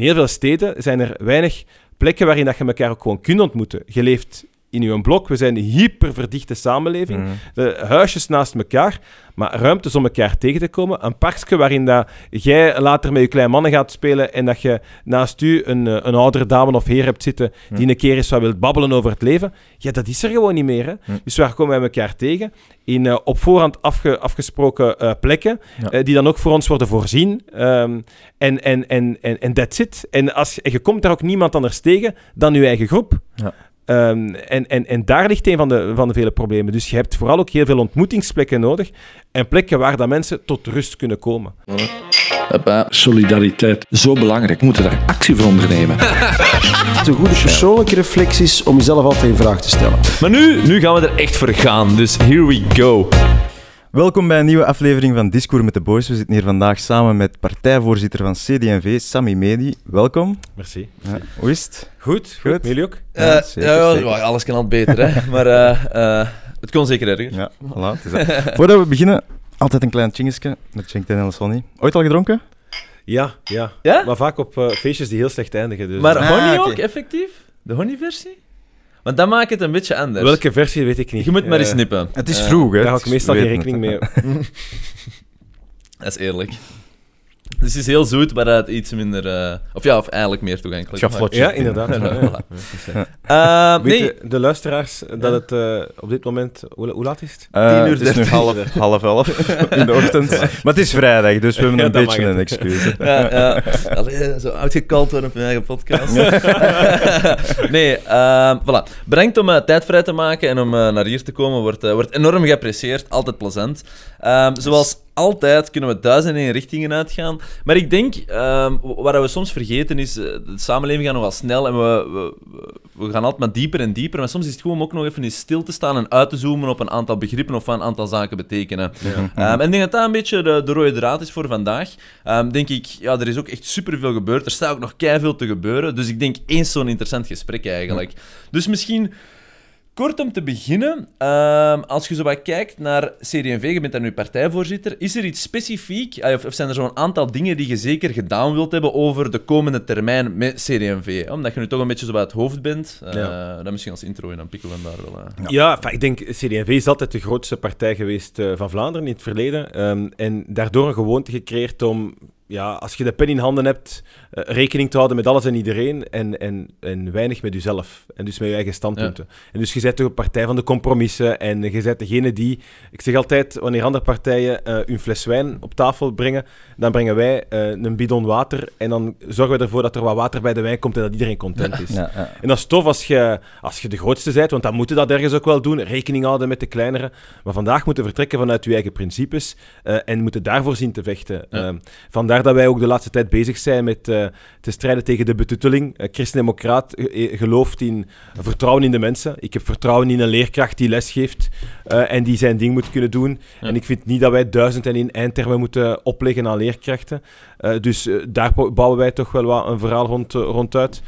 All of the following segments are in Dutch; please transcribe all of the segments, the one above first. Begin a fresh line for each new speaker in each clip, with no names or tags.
In heel veel steden zijn er weinig plekken waarin dat je elkaar ook gewoon kunt ontmoeten. Je leeft in uw blok. We zijn een hyperverdichte samenleving.
Mhm.
De huisjes naast elkaar, maar ruimtes om elkaar tegen te komen. Een parkje waarin dat jij later met je kleine mannen gaat spelen en dat je naast u een, eh, een oudere dame of heer hebt zitten die een keer eens wat wil babbelen over het leven. Ja, dat is er gewoon niet meer. Hè?
Hm.
Dus waar komen wij elkaar tegen? In eh, op voorhand afge- afgesproken eh, plekken,
Ja.
eh, die dan ook voor ons worden voorzien. Ehm, en en, en, en, en that's it. En, als, en je komt daar ook niemand anders tegen dan je eigen groep.
Ja.
Ehm, en, en, en daar ligt een van de, van de vele problemen. Dus je hebt vooral ook heel veel ontmoetingsplekken nodig. En plekken waar dat mensen tot rust kunnen komen.
Solidariteit. Zo belangrijk. We moeten daar actie voor ondernemen.
Te goede persoonlijke reflecties om jezelf altijd in vraag te stellen.
Maar nu, nu gaan we er echt voor gaan, dus here we go.
Welkom bij een nieuwe aflevering van Discours met de Boys. We zitten hier vandaag samen met partijvoorzitter van CD&V, Sami Medi. Welkom.
Merci.
Ja, hoe is het?
Goed, goed.
Goed.
Jullie ook?
Ja,
Eh,
zeker,
ja, ja, alles kan altijd beter, hè. Maar eh, eh, het kon zeker erger.
Ja, voilà. het is dat. Voordat we beginnen, altijd een klein chingetje met Cenk en Sonny. Ooit al gedronken?
Ja, ja.
Ja?
Maar vaak op feestjes die heel slecht eindigen. Dus.
Maar
Ah,
honey ook, effectief? De honeyversie? Want dat maakt het een beetje anders.
Welke versie weet ik niet.
Je moet maar eens
Eh,
snippen.
Het is vroeg, hè?
Daar hou ik meestal geen rekening mee.
Dat is eerlijk. Dus het is heel zoet, maar het iets minder... eh, of ja, of eigenlijk meer toegankelijk.
Schaflotje.
Ja, inderdaad.
Ja,
Ja.
Eh, nee,
de luisteraars dat het eh, op dit moment... Hoe, hoe laat is het?
10 uur
het is nu
30.
half, half elf in de ochtend. Maar het is vrijdag, dus we hebben
Ja,
een
dat
beetje een excuus.
Ja, ja. Allee, zo uitgekald worden op mijn eigen podcast. nee, ehm voilà. Bedankt om tijd vrij te maken en om naar hier te komen. Wordt, eh, wordt enorm geapprecieerd. Altijd plezant. Ehm, zoals altijd kunnen we duizend en één richtingen uitgaan. Maar ik denk, ehm, wat we soms vergeten is, eh, de samenleving gaat nogal snel en we, we, we gaan altijd maar dieper en dieper. Maar soms is het gewoon om ook nog even eens stil te staan en uit te zoomen op een aantal begrippen of wat een aantal zaken betekenen. Ehm, en ik denk dat dat een beetje de, de rode draad is voor vandaag. Ehm, denk ik, ja, er is ook echt superveel gebeurd. Er staat ook nog keiveel te gebeuren. Dus ik denk eens zo'n interessant gesprek eigenlijk. Dus misschien kort om te beginnen. ehm, als je zo wat kijkt naar CD&V, je bent daar nu partijvoorzitter. Is er iets specifiek, eh, of, of zijn er zo'n aantal dingen die je zeker gedaan wilt hebben over de komende termijn met CD&V? hè? Omdat je nu toch een beetje zo bij het hoofd bent. Eh,
Ja.
Dan misschien als intro en dan pikken we hem daar wel. eh.
Ja, ik denk, CD&V is altijd de grootste partij geweest van Vlaanderen in het verleden. Ehm, en daardoor een gewoonte gecreëerd om, ja, als je de pen in handen hebt, eh, rekening te houden met alles en iedereen en, en, en weinig met jezelf. En dus met je eigen standpunten. En dus je bent toch een partij van de compromissen en je bent degene die... Ik zeg altijd, wanneer andere partijen eh een fles wijn op tafel brengen, dan brengen wij eh, een bidon water en dan zorgen we ervoor dat er wat water bij de wijn komt en dat iedereen content is.
Ja, ja.
En dat is tof als je, als je de grootste bent, want dan moet je dat ergens ook wel doen. Rekening houden met de kleinere. Maar vandaag moeten we vertrekken vanuit je eigen principes en moeten daarvoor zien te vechten.
Ja.
Vandaar dat wij ook de laatste tijd bezig zijn met eh, te strijden tegen de betutteling. Uh, Christen-Democraat eh, gelooft in vertrouwen in de mensen. Ik heb vertrouwen in een leerkracht die lesgeeft eh, en die zijn ding moet kunnen doen.
Ja.
En ik vind niet dat wij duizend en in eindtermen moeten opleggen aan leerkrachten. Dus daar bou- bouwen wij toch wel wat een verhaal rond, ronduit.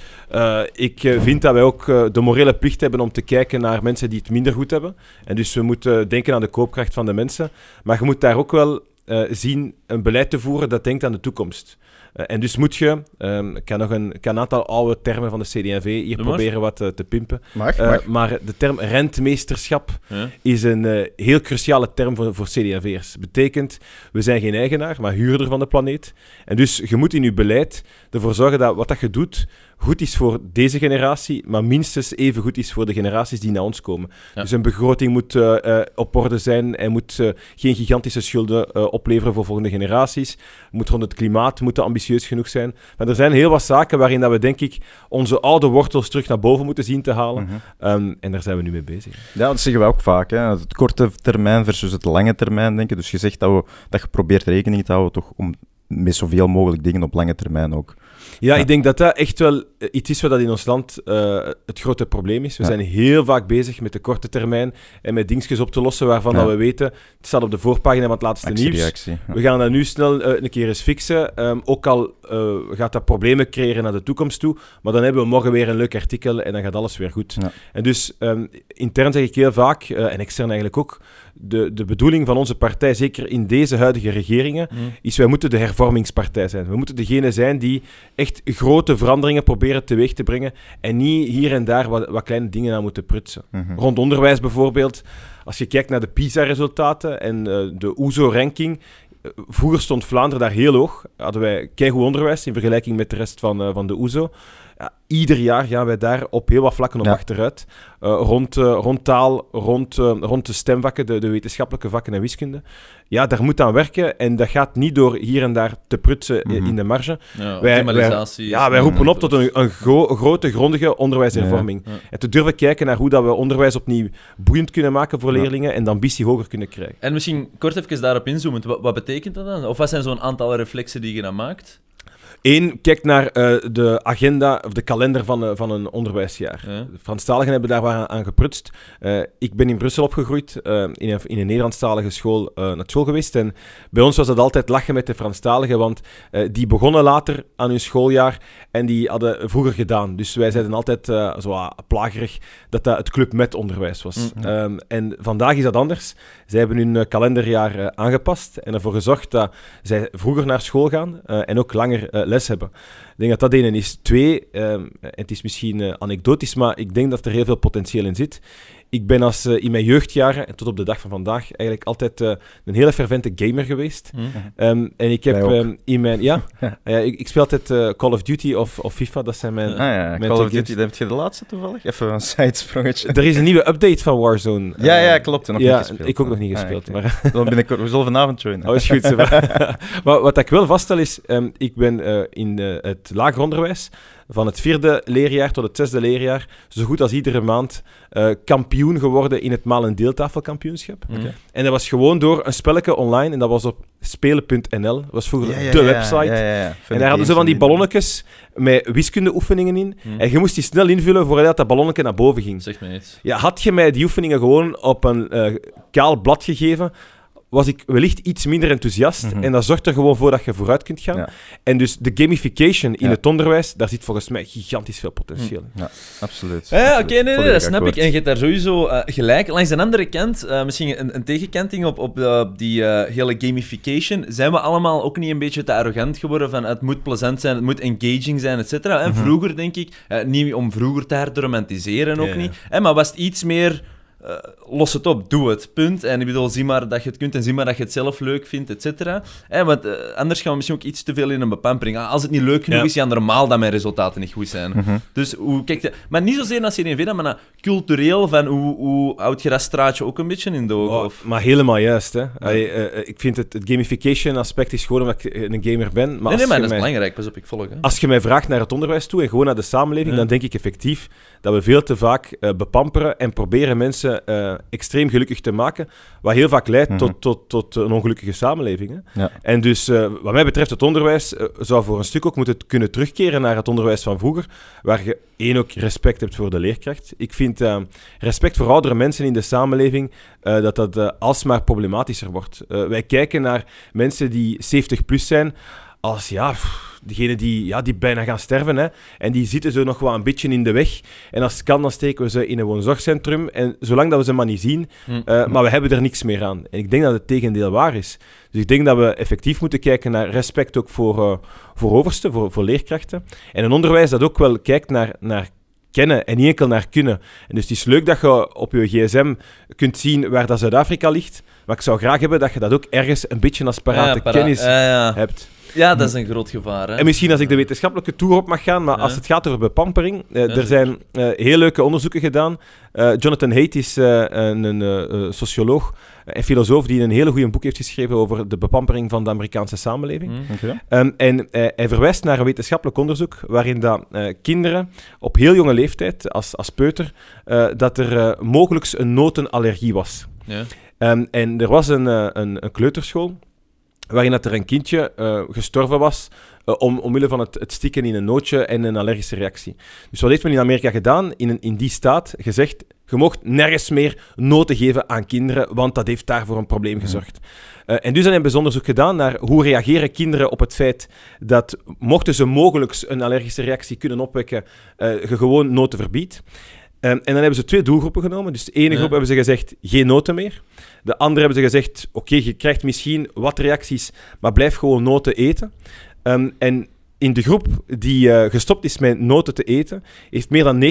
Ik vind dat wij ook de morele plicht hebben om te kijken naar mensen die het minder goed hebben. En dus we moeten denken aan de koopkracht van de mensen. Maar je moet daar ook wel eh, zien een beleid te voeren dat denkt aan de toekomst. Eh, en dus moet je, ehm, ik kan nog een, ik kan een aantal oude termen van de CD&V hier proberen wat eh, te pimpen.
Mag,
Eh,
mag.
maar de term rentmeesterschap
Ja.
is een eh, heel cruciale term voor, voor CD&V'ers. Betekent, we zijn geen eigenaar, maar huurder van de planeet. En dus je moet in je beleid ervoor zorgen dat wat dat je doet goed is voor deze generatie, maar minstens even goed is voor de generaties die na ons komen.
Ja.
Dus een begroting moet eh, eh, op orde zijn en moet eh, geen gigantische schulden eh, opleveren voor volgende generaties. Moet rond het klimaat moeten ambitieus genoeg zijn. Maar er zijn heel wat zaken waarin dat we, denk ik, onze oude wortels terug naar boven moeten zien te halen.
Mhm.
Ehm, en daar zijn we nu mee bezig.
Ja, dat zeggen we ook vaak. Hè. Het korte termijn versus het lange termijn denken. Dus je zegt dat, we, dat je probeert rekening te houden toch om met zoveel mogelijk dingen op lange termijn ook.
Ja,
Ja.
ik denk dat dat echt wel eh, iets is wat dat in ons land eh, het grote probleem is. We
Ja.
zijn heel vaak bezig met de korte termijn en met dingetjes op te lossen waarvan
Ja.
dat we weten, het staat op de voorpagina van het laatste nieuws. We gaan dat nu snel eh, een keer eens fixen. Ehm, ook al gaat dat problemen creëren naar de toekomst toe. Maar dan hebben we morgen weer een leuk artikel en dan gaat alles weer goed. En dus ehm, intern zeg ik heel vaak, en extern eigenlijk ook, de, de bedoeling van onze partij, zeker in deze huidige regeringen,
Mm.
is wij moeten de hervormingspartij zijn. We moeten degene zijn die echt grote veranderingen proberen teweeg te brengen en niet hier en daar wat, wat kleine dingen aan moeten prutsen.
Mhm.
Rond onderwijs bijvoorbeeld, als je kijkt naar de PISA-resultaten en eh, de OESO-ranking, eh, vroeger stond Vlaanderen daar heel hoog. Hadden wij keigoed onderwijs in vergelijking met de rest van, eh, van de OESO. Ja, ieder jaar gaan wij daar op heel wat vlakken op
Ja.
achteruit. Eh, rond, eh, rond taal, rond, eh, rond de stemvakken, de, de wetenschappelijke vakken en wiskunde. Ja, daar moet aan werken en dat gaat niet door hier en daar te prutsen
Mhm.
in de marge.
Ja,
Wij-
optimalisatie.
Ja, wij roepen op tot een, een gro- grote, grondige onderwijshervorming.
Ja. Ja.
En te durven kijken naar hoe dat we onderwijs opnieuw boeiend kunnen maken voor
Ja.
leerlingen en de ambitie hoger kunnen krijgen.
En misschien kort even daarop inzoomen. Wat, wat betekent dat dan? Of wat zijn zo'n aantal reflexen die je dan maakt?
Eén, kijk naar eh, de agenda of de kalender van, eh, van een onderwijsjaar.
Ja.
De Franstaligen hebben daar waar aan geprutst. Eh, ik ben in Brussel opgegroeid, in, een, in een Nederlandstalige school naar school geweest. En bij ons was het altijd lachen met de Franstaligen, want die begonnen later aan hun schooljaar en die hadden vroeger gedaan. Dus wij zeiden altijd zo plagerig dat dat het Club Met onderwijs was.
Mm.
Ehm, en vandaag is dat anders. Zij hebben hun kalenderjaar aangepast en ervoor gezorgd dat zij vroeger naar school gaan en ook langer eh, les hebben. Ik denk dat dat één is. Twee, ehm, het is misschien eh, anekdotisch, maar ik denk dat er heel veel potentieel in zit. Ik ben als, eh, in mijn jeugdjaren en tot op de dag van vandaag eigenlijk altijd eh, een hele fervente gamer geweest.
Hm?
Ehm, en ik heb ehm, in mijn... Ja, ik, ik speel altijd Call of Duty of, of FIFA, dat zijn mijn...
Ah ja, Call of
games.
Duty, dat heb je de laatste toevallig? Even een sidesprongetje.
Er is een nieuwe update van Warzone.
Ja, ja, klopt. Nog
ja,
niet gespeeld.
ik ook nog niet
Ah,
gespeeld. maar,
Dan binnenkort, we zullen vanavond joinen.
Oh, is goed. maar wat ik wel vaststel is, ehm, ik ben in eh, het lager onderwijs van het vierde leerjaar tot het zesde leerjaar zo goed als iedere maand eh, kampioen geworden in het maal- en deeltafelkampioenschap.
Hm?
En dat was gewoon door een spelletje online en dat was op spelen.nl. Dat was vroeger
Ja, ja,
de
ja,
website.
ja, ja, ja.
En daar hadden ze van die ballonnetjes met wiskundeoefeningen in.
Hm.
En je moest die snel invullen voordat dat ballonnetje naar boven ging.
Zeg me iets.
Ja, had je mij die oefeningen gewoon op een eh, kaal blad gegeven, was ik wellicht iets minder enthousiast.
Mhm.
En dat zorgt er gewoon voor dat je vooruit kunt gaan.
Ja.
En dus de gamification in
Ja.
het onderwijs, daar zit volgens mij gigantisch veel potentieel in.
Ja, absoluut.
Ja,
Absoluut.
oké, nee, nee, dat snap ik. En je hebt daar sowieso eh, gelijk. Langs een andere kant, eh, misschien een, een tegenkanting op, op eh, die eh, hele gamification, zijn we allemaal ook niet een beetje te arrogant geworden van het moet plezant zijn, het moet engaging zijn, et cetera. En
Mhm.
vroeger, denk ik, eh, niet om vroeger te hard te romantiseren ook niet, hè, maar was het iets meer... eh, los het op, doe het, punt. En ik bedoel, zie maar dat je het kunt en zie maar dat je het zelf leuk vindt, et cetera. Hè, want eh, anders gaan we misschien ook iets te veel in een bepampering. Ah, Als het niet leuk genoeg
Ja.
is, ja, normaal dat mijn resultaten niet goed zijn.
Mhm.
Dus hoe kijk je... Maar niet zozeer naar maar naar cultureel, van hoe, hoe houd je dat straatje ook een beetje in de ogen?
Oh,
of...
Maar helemaal juist. Hè. Allee, eh, eh, ik vind het, het gamification aspect is gewoon omdat ik een gamer ben. Maar
nee, maar
je
dat is
mij-
belangrijk. Pas op, ik volg. Hè.
Als je mij vraagt naar het onderwijs toe en gewoon naar de samenleving,
Ja.
dan denk ik effectief dat we veel te vaak eh, bepamperen en proberen mensen eh, extreem gelukkig te maken, wat heel vaak leidt
Mhm.
tot, tot, tot een ongelukkige samenleving. Hè.
Ja.
En dus, eh, wat mij betreft, het onderwijs eh, zou voor een stuk ook moeten kunnen terugkeren naar het onderwijs van vroeger, waar je één ook respect hebt voor de leerkracht. Ik vind respect voor oudere mensen in de samenleving, dat dat alsmaar problematischer wordt. Wij kijken naar mensen die 70 plus zijn als ja, pff, degene die, ja, die bijna gaan sterven. Hè, en die zitten zo nog wel een beetje in de weg. En als het kan, dan steken we ze in een woonzorgcentrum. En zolang dat we ze maar niet zien,
Hm.
eh, maar we hebben er niks meer aan. En ik denk dat het tegendeel waar is. Dus ik denk dat we effectief moeten kijken naar respect ook voor, eh, voor oversten, voor, voor leerkrachten. En een onderwijs dat ook wel kijkt naar, naar kennen en niet enkel naar kunnen. En dus het is leuk dat je op je gsm kunt zien waar dat Zuid-Afrika ligt. Maar ik zou graag hebben dat je dat ook ergens een beetje als parate
Ja, para-
kennis
ja, ja.
hebt.
Ja, dat is een groot gevaar. Hè.
En misschien als ik de wetenschappelijke tour op mag gaan, maar
Ja.
als het gaat over bepampering, eh,
Ja,
er zijn eh, heel leuke onderzoeken gedaan. Eh, Jonathan Haidt is eh, een, een socioloog en filosoof die een hele goede boek heeft geschreven over de bepampering van de Amerikaanse samenleving.
Oké.
Ehm, en hij verwijst naar een wetenschappelijk onderzoek waarin dat, eh, kinderen op heel jonge leeftijd, als, als peuter, eh, dat er eh, mogelijk een notenallergie was.
Ja.
Ehm, en er was een, een, een kleuterschool waarin dat er een kindje eh, gestorven was eh, om, omwille van het, het stikken in een nootje en een allergische reactie. Dus wat heeft men in Amerika gedaan? In, een- in die staat gezegd, je mocht nergens meer noten geven aan kinderen, want dat heeft daarvoor een probleem gezorgd. Eh, en dus hebben ze onderzoek gedaan naar hoe reageren kinderen op het feit dat, mochten ze mogelijk een allergische reactie kunnen opwekken, je gewoon noten verbiedt. Ehm, en dan hebben ze twee doelgroepen genomen. Dus de ene
Ja.
groep hebben ze gezegd, geen noten meer. De andere hebben ze gezegd, oké, je krijgt misschien wat reacties, maar blijf gewoon noten eten. Ehm, en in de groep die eh, gestopt is met noten te eten, heeft meer dan 90%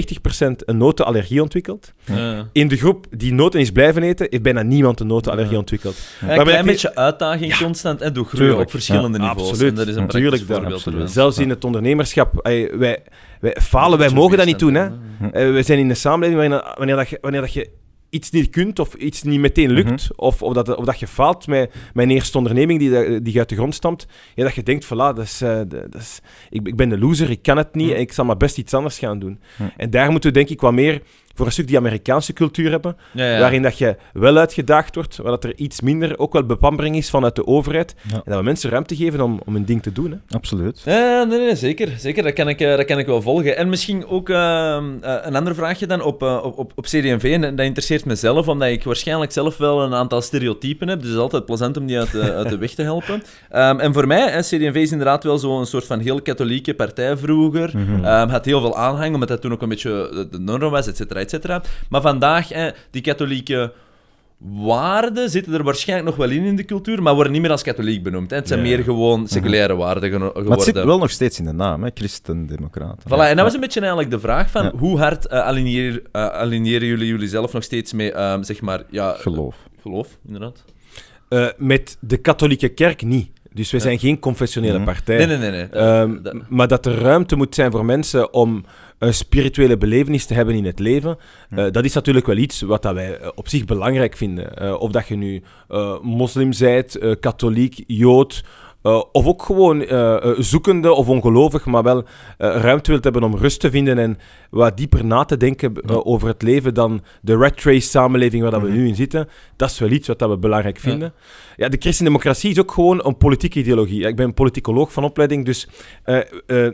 een notenallergie ontwikkeld.
Ja.
In de groep die noten is blijven eten, heeft bijna niemand een notenallergie
Ja.
ontwikkeld.
Ja,
Maar
een klein
je-
beetje uitdaging constant en doe groeien op verschillende niveaus.
absoluut.
En dat is een
Tuurlijk,
voorbeeld
absoluut.
Zelfs in het ondernemerschap, wij, wij falen, wij mogen dat niet doen. Hè. Eh, we zijn in een samenleving waarin, wanneer, dat je, wanneer dat je iets niet kunt of iets niet meteen lukt, of, of, dat, of dat je faalt met, een eerste onderneming die, die uit de grond stamt, ja, dat je denkt, voilà, dat is, eh, dat is, ik, ik ben de loser, ik kan het niet,
Hm.
en ik zal maar best iets anders gaan doen. En daar moeten we denk ik wat meer voor een stuk die Amerikaanse cultuur hebben,
Ja, ja.
waarin dat je wel uitgedaagd wordt, waar dat er iets minder ook wel bepampering is vanuit de overheid,
Ja.
en dat we mensen ruimte geven om, om hun ding te doen. Hè.
Absoluut.
Ja, nee, nee, zeker. zeker. Dat, kan ik, eh, dat kan ik wel volgen. En misschien ook ehm, eh, een ander vraagje dan op, eh, op, op, CD&V. En dat interesseert mezelf, omdat ik waarschijnlijk zelf wel een aantal stereotypen heb. Dus het is altijd plezant om die uit de, uit de weg te helpen. Ehm, en voor mij, hè, CD&V is inderdaad wel zo'n soort van heel katholieke partij vroeger. Ehm, had heel veel aanhang, omdat dat toen ook een beetje de- de norm was, et cetera, et cetera. Maar vandaag, hè, die katholieke waarden zitten er waarschijnlijk nog wel in in de cultuur, maar worden niet meer als katholiek benoemd. Hè. Het zijn
Ja.
meer gewoon seculaire waarden geworden.
Maar het zit wel nog steeds in de naam, hè? Christen-democraten.
Voilà, en dat was een beetje eigenlijk de vraag van
Ja.
hoe hard eh, alineer- eh, alineeren jullie jullie zelf nog steeds mee, ehm, zeg maar, ja,
Geloof.
geloof, inderdaad.
Eh, met de katholieke kerk niet. Dus we
Ja.
zijn geen confessionele
Mhm.
partij.
Nee, nee, nee. nee. Eh,
Ehm,
dat-
maar dat er ruimte moet zijn voor mensen om een spirituele belevenis te hebben in het leven,
Hm.
eh, dat is natuurlijk wel iets wat dat wij eh, op zich belangrijk vinden. Eh, of dat je nu moslim bent, eh, katholiek, jood, eh, of ook gewoon eh, eh, zoekende of ongelovig, maar wel ruimte wilt hebben om rust te vinden en wat dieper na te denken
Ja.
over het leven dan de rat race samenleving waar dat we
Mhm.
nu in zitten. Dat is wel iets wat dat we belangrijk vinden. Ja, de christendemocratie is ook gewoon een politieke ideologie. Ik ben politicoloog van opleiding, dus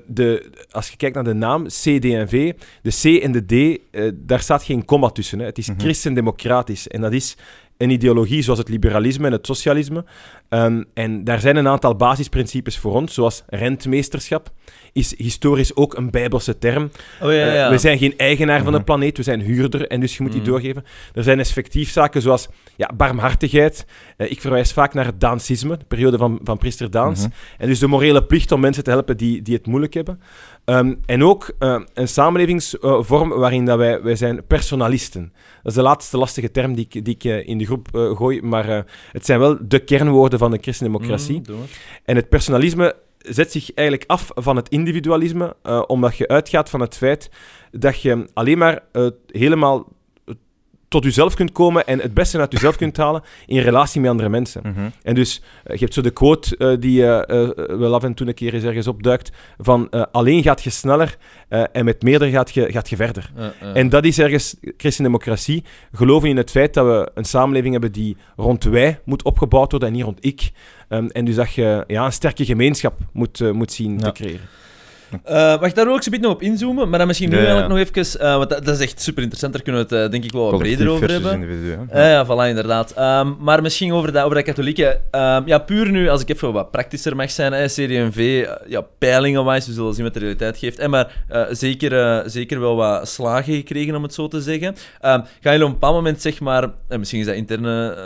de, als je kijkt naar de naam CD&V, de C en de D, daar staat geen komma tussen. Hè. Het is
Mhm.
christendemocratisch en dat is een ideologie zoals het liberalisme en het socialisme. Ehm, en daar zijn een aantal basisprincipes voor ons, zoals rentmeesterschap, is historisch ook een bijbelse term.
oh ja, ja, ja.
Eh, we zijn geen eigenaar van de
Mhm.
planeet, we zijn huurder en dus je moet die
Mhm.
doorgeven. Er zijn effectief zaken zoals ja, barmhartigheid. Eh, ik verwijs vaak naar het Daansisme, de periode van, van priester Daans.
Mhm.
En dus de morele plicht om mensen te helpen die, die het moeilijk hebben. Ehm, en ook eh, een samenlevingsvorm waarin dat wij, wij zijn personalisten. Dat is de laatste lastige term die ik, die ik in de groep gooi, maar het zijn wel de kernwoorden van de christendemocratie.
Mm.
En het personalisme zet zich eigenlijk af van het individualisme, eh, omdat je uitgaat van het feit dat je alleen maar eh, helemaal tot jezelf kunt komen en het beste uit jezelf kunt halen in relatie met andere mensen.
Mhm.
En dus, eh, je hebt zo de quote eh, die eh, wel af en toe een keer eens ergens opduikt, van alleen gaat je sneller en met meerdere gaat je, gaat je verder. En dat is ergens christendemocratie. Geloven in het feit dat we een samenleving hebben die rond wij moet opgebouwd worden en niet rond ik. Ehm, en dus dat je ja, een sterke gemeenschap moet, moet zien
Ja.
te creëren.
Mag ik daar ook zo'n beetje nog op inzoomen? Maar dan misschien nu
Ja,
eigenlijk nog even... eh, want dat, dat is echt super interessant, daar kunnen we het eh, denk ik wel wat breder over hebben. Ja, voilà, inderdaad. Ehm, maar misschien over dat, over dat katholieke. Ehm, ja, puur nu, als ik even wat praktischer mag zijn, hè, eh, ja, peilingen-wise, we zullen zien wat de realiteit geeft. hè, maar zeker, zeker wel wat slagen gekregen, om het zo te zeggen. Ehm, gaan jullie op een bepaald moment, zeg maar, en misschien is dat interne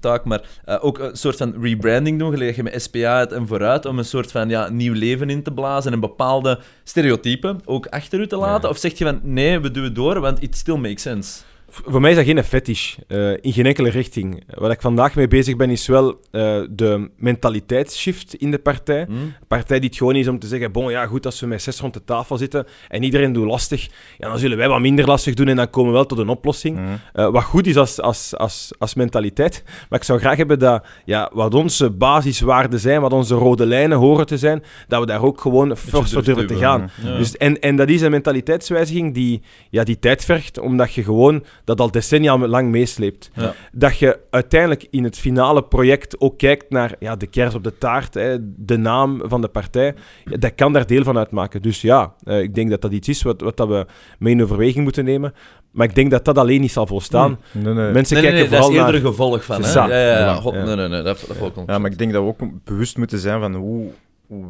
taak, maar ook een soort van rebranding doen, gelijk je met SPA uit en vooruit, om een soort van ja, nieuw leven in te blazen en bepaalde stereotypen ook achter u te laten? Of zeg je van, nee, we doen het door, want it still makes sense?
Voor mij is dat geen fetish, eh, in geen enkele richting. Wat ik vandaag mee bezig ben, is wel eh, de mentaliteitsshift in de partij.
Hm?
Een partij die het gewoon is om te zeggen, bon ja, goed, als we met zes rond de tafel zitten en iedereen doet lastig, ja, dan zullen wij wat minder lastig doen en dan komen we wel tot een oplossing.
Mhm.
Eh, wat goed is als, als, als, als mentaliteit. Maar ik zou graag hebben dat ja, wat onze basiswaarden zijn, wat onze rode lijnen horen te zijn, dat we daar ook gewoon fors voor durven te gaan.
Ja.
Dus, en, en dat is een mentaliteitswijziging die, ja, die tijd vergt, omdat je gewoon dat al decennia lang meesleept.
Ja.
Dat je uiteindelijk in het finale project ook kijkt naar ja, de kers op de taart, hè, de naam van de partij. Ja, dat kan daar deel van uitmaken. Dus ja, eh, ik denk dat dat iets is wat, wat dat we mee in overweging moeten nemen. Maar ik denk dat dat alleen niet zal volstaan.
Nee, nee.
Mensen
Nee, nee,
kijken
nee, dat
vooral
is eerder
naar...
een gevolg van. Hè? Ja, ja, ja. God,
ja.
Nee, nee, nee, dat, dat volgt ons.
Ja, maar ik denk dat we ook bewust moeten zijn van hoe, hoe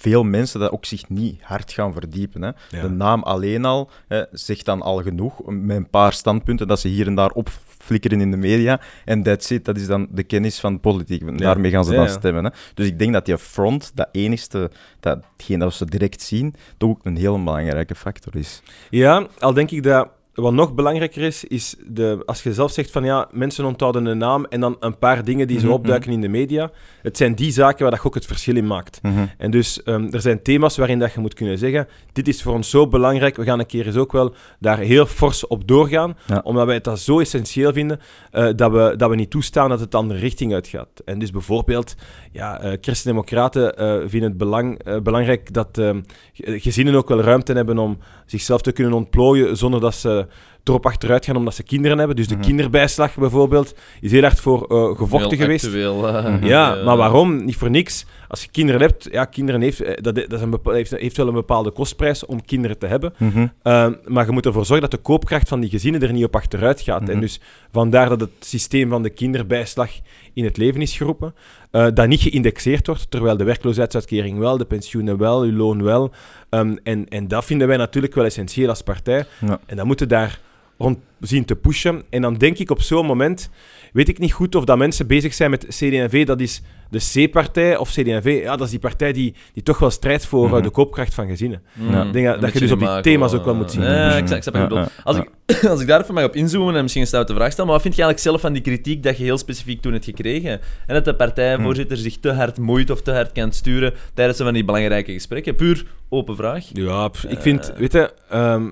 veel mensen dat ook zich niet hard gaan verdiepen. Hè.
Ja.
De naam alleen al hè, zegt dan al genoeg, met een paar standpunten dat ze hier en daar opflikkeren in de media. En that's it, dat is dan de kennis van politiek.
Ja.
Daarmee gaan ze dan
ja.
stemmen. Hè. Dus ik denk dat die front, dat enigste, datgene dat ze direct zien, toch ook een heel belangrijke factor is.
Ja, al denk ik dat wat nog belangrijker is, is de, als je zelf zegt van ja, mensen onthouden een naam en dan een paar dingen die zo
Mhm,
opduiken in de media. Het zijn die zaken waar dat je ook het verschil in maakt. En dus ehm, er zijn thema's waarin dat je moet kunnen zeggen: dit is voor ons zo belangrijk, we gaan een keer eens ook wel daar heel fors op doorgaan,
Ja.
omdat wij het dat zo essentieel vinden eh, dat, we, dat we niet toestaan dat het de andere richting uitgaat. En dus bijvoorbeeld, ja, eh Christen-Democraten eh, vinden het belang, belangrijk dat ehm, ge- gezinnen ook wel ruimte hebben om zichzelf te kunnen ontplooien zonder dat ze the erop achteruit gaan omdat ze kinderen hebben. Dus de
Mhm.
kinderbijslag bijvoorbeeld is heel hard voor eh, gevochten
Heel
geweest.
actueel, eh,
Ja,
eh,
maar waarom? Niet voor niks. Als je kinderen hebt, ja, kinderen heeft, dat, dat is een bepa- heeft, heeft wel een bepaalde kostprijs om kinderen te hebben.
Mhm.
Uh, maar je moet ervoor zorgen dat de koopkracht van die gezinnen er niet op achteruit gaat. En
Mhm.
dus vandaar dat het systeem van de kinderbijslag in het leven is geroepen. eh, dat niet geïndexeerd wordt, terwijl de werkloosheidsuitkering wel, de pensioenen wel, uw loon wel. Um, en, en dat vinden wij natuurlijk wel essentieel als partij.
Ja.
En dan moeten daar rond zien te pushen. En dan denk ik op zo'n moment, weet ik niet goed of dat mensen bezig zijn met CD&V, dat is de C-partij, of CD&V, ja, dat is die partij die, die toch wel strijdt voor eh,
Mhm.
de koopkracht van gezinnen.
Mm,
Ja.
Ik denk dat-
een
dat je dus op die thema's ook wel
eh,
moet zien.
Ja, ik snap ik snap wat je
Ja,
Als,
ja.
ik, als ik daar even mag op inzoomen en misschien een stoute vraag stel, maar wat vind je eigenlijk zelf van die kritiek dat je heel specifiek toen hebt gekregen? En dat de partijvoorzitter zich te hard moeit of te hard kan sturen tijdens zo van die belangrijke gesprekken? Puur open vraag.
Ja, pff, ik vind, weet je, ehm,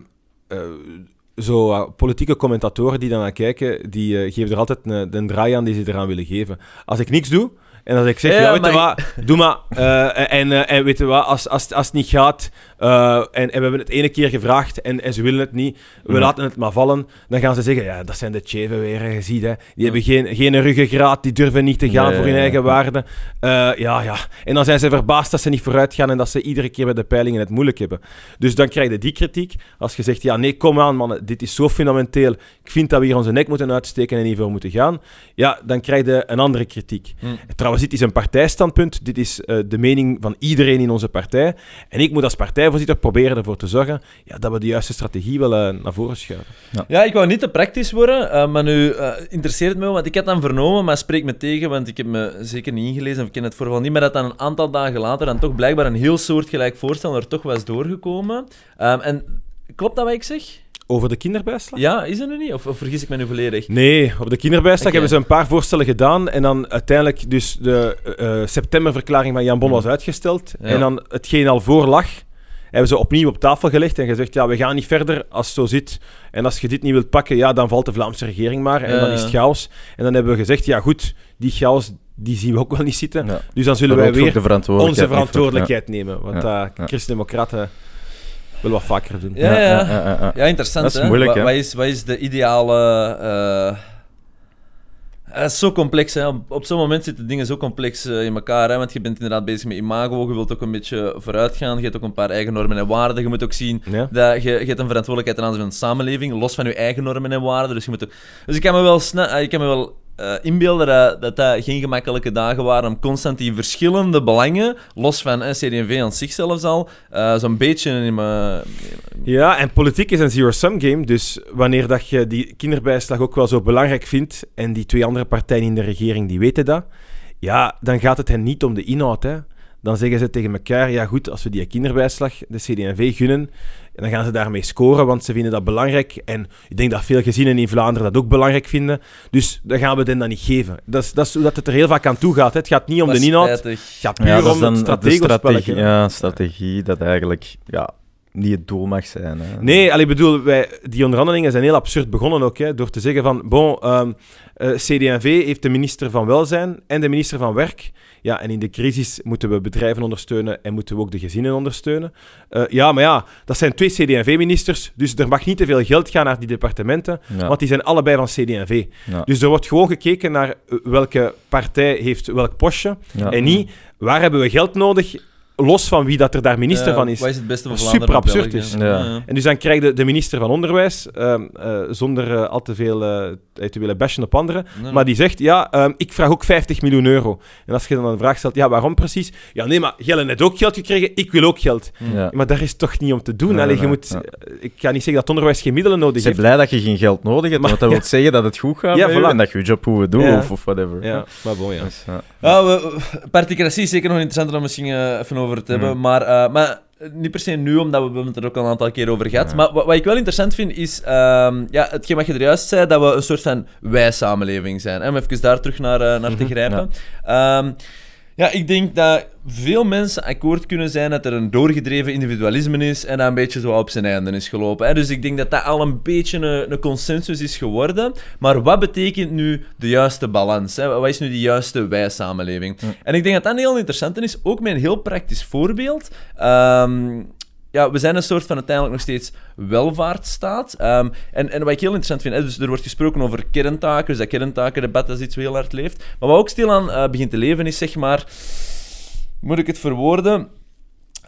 eh, zo eh, politieke commentatoren die daarnaar kijken, die eh, geven er altijd een, een draai aan die ze eraan willen geven. Als ik niks doe, en als ik zeg,
Ja,
ja, weet je wat, doe maar. eh, en, en weet je wat, als, als, als het niet gaat, eh, en, en we hebben het ene keer gevraagd en, en ze willen het niet, we laten het maar vallen, dan gaan ze zeggen, ja, dat zijn de Tjeven weer, je ziet, hè. Die hebben geen, geen ruggengraat, die durven niet te gaan
Nee,
voor hun eigen waarde. Eh, ja, ja. En dan zijn ze verbaasd dat ze niet vooruit gaan en dat ze iedere keer bij de peilingen het moeilijk hebben. Dus dan krijg je die kritiek. Als je zegt, ja, nee, kom aan, mannen, dit is zo fundamenteel. Ik vind dat we hier onze nek moeten uitsteken en hiervoor moeten gaan. Ja, dan krijg je een andere kritiek.
Hm.
Trouwens, dit is een partijstandpunt. Dit is eh, de mening van iedereen in onze partij. En ik moet als partijvoorzitter proberen ervoor te zorgen ja, dat we de juiste strategie wel eh, naar voren schuiven.
Ja, ik wou niet te praktisch worden, eh, maar nu eh, interesseert het me wel, want ik had dan vernomen, maar spreek me tegen, want ik heb me zeker niet ingelezen of ik ken het voorval niet, maar dat dan een aantal dagen later dan toch blijkbaar een heel soortgelijk voorstel er toch was doorgekomen. Ehm, en klopt dat wat ik zeg?
Over de kinderbijslag?
Ja, is dat nu niet? Of, of vergis ik me nu volledig?
Nee, op de kinderbijslag hebben ze een paar voorstellen gedaan. En dan uiteindelijk dus de eh, septemberverklaring van Jan Bon was uitgesteld.
Ja.
En dan hetgeen al voor lag, hebben ze opnieuw op tafel gelegd en gezegd, ja, we gaan niet verder als het zo zit. En als je dit niet wilt pakken, ja, dan valt de Vlaamse regering maar. En dan is het chaos. En dan hebben we gezegd, ja goed, die chaos, die zien we ook wel niet zitten.
Ja.
Dus dan zullen wij
ook
weer
de verantwoordelijkheid
onze verantwoordelijkheid nemen. Want
Ja.
uh. Christen-Democraten willen wat vaker doen.
Ja, ja.
ja, ja, ja.
Ja, interessant.
Dat is
hè?
moeilijk,
Wa-
hè?
Wat, is, wat is de ideale. eh, Het is zo complex, hè. Op, zo'n moment zitten dingen zo complex eh, in elkaar, hè. Want je bent inderdaad bezig met imago, je wilt ook een beetje vooruit gaan, je hebt ook een paar eigen normen en waarden. Je moet ook zien
Ja.
dat je, je hebt een verantwoordelijkheid ten aanzien van de samenleving, los van je eigen normen en waarden. Dus, je moet ook... dus ik kan me wel, sne- eh, ik kan me wel eh, inbeelden dat, dat dat geen gemakkelijke dagen waren om constant die verschillende belangen, los van eh, CD&V aan zich zelfs al, eh, zo'n beetje in mijn...
Ja, en politiek is een zero-sum game. Dus wanneer dat je die kinderbijslag ook wel zo belangrijk vindt, en die twee andere partijen in de regering die weten dat, ja, dan gaat het hen niet om de inhoud. Hè. Dan zeggen ze tegen elkaar, ja goed, als we die kinderbijslag, de CD&V, gunnen, dan gaan ze daarmee scoren, want ze vinden dat belangrijk. En ik denk dat veel gezinnen in Vlaanderen dat ook belangrijk vinden. Dus dan gaan we hen dat niet geven. Dat is, dat is hoe dat het er heel vaak aan toe gaat. Hè. Het gaat niet om
Dat
de inhoud, het gaat puur
Ja,
om het
de strategie, ja, strategie dat eigenlijk ja, niet het doel mag zijn. Hè.
Nee, allee, ik bedoel, wij, die onderhandelingen zijn heel absurd begonnen ook, hè, door te zeggen van, bon, ehm eh, CD&V heeft de minister van Welzijn en de minister van Werk. Ja, en in de crisis moeten we bedrijven ondersteunen en moeten we ook de gezinnen ondersteunen. Eh, ja, maar ja, dat zijn twee CD&V-ministers, dus er mag niet te veel geld gaan naar die departementen,
Ja.
want die zijn allebei van CD&V.
Ja.
Dus er wordt gewoon gekeken naar eh, welke partij heeft welk postje en niet waar hebben we geld nodig los van wie dat er daar minister
Ja,
van is.
Wat is het beste van
Super
Vlaanderen?
absurd is.
Ja.
En dus dan krijg je de minister van Onderwijs, ehm, eh, zonder eh, al te veel eh, te willen bashen op anderen,
Nee,
maar die zegt, ja, ehm, ik vraag ook 50 miljoen euro. En als je dan een vraag stelt, ja, waarom precies? Ja, nee, maar jij hebt net ook geld gekregen, ik wil ook geld.
Ja.
Maar daar is toch niet om te doen.
Nee,
Allee, je
nee,
moet,
ja.
Ik ga niet zeggen dat onderwijs geen middelen nodig
Ik ben
heeft.
blij dat je geen geld nodig hebt,
Maar-
want dat wil zeggen dat het goed gaat
voilà.
en dat je je job goed doet
Ja.
of, of whatever.
Ja, maar bon, ja.
Dus, ja.
We, particratie is zeker nog interessanter om misschien eh, even over te hebben.
Mm.
Maar, eh, maar niet per se nu, omdat we het er ook al een aantal keer over gehad.
Ja.
Maar wat, wat ik wel interessant vind, is ehm, ja, hetgeen wat je er juist zei, dat we een soort van wij-samenleving zijn. Hè, om even daar terug naar, eh, naar te
Mhm,
grijpen. Ja. Ja, ik denk dat veel mensen akkoord kunnen zijn dat er een doorgedreven individualisme is en dat een beetje zo op zijn einde is gelopen. Hè. Dus ik denk dat dat al een beetje een, een consensus is geworden. Maar wat betekent nu de juiste balans? Hè? Wat is nu die juiste wij-samenleving? En ik denk dat dat een heel interessant is, ook met een heel praktisch voorbeeld. Ehm, ja, we zijn een soort van uiteindelijk nog steeds welvaartsstaat. Ehm, en, en wat ik heel interessant vind, hè, dus er wordt gesproken over kerntaken, dus dat kerntakendebat dat is iets wat heel hard leeft. Maar wat ook stilaan eh begint te leven is, zeg maar, moet ik het verwoorden?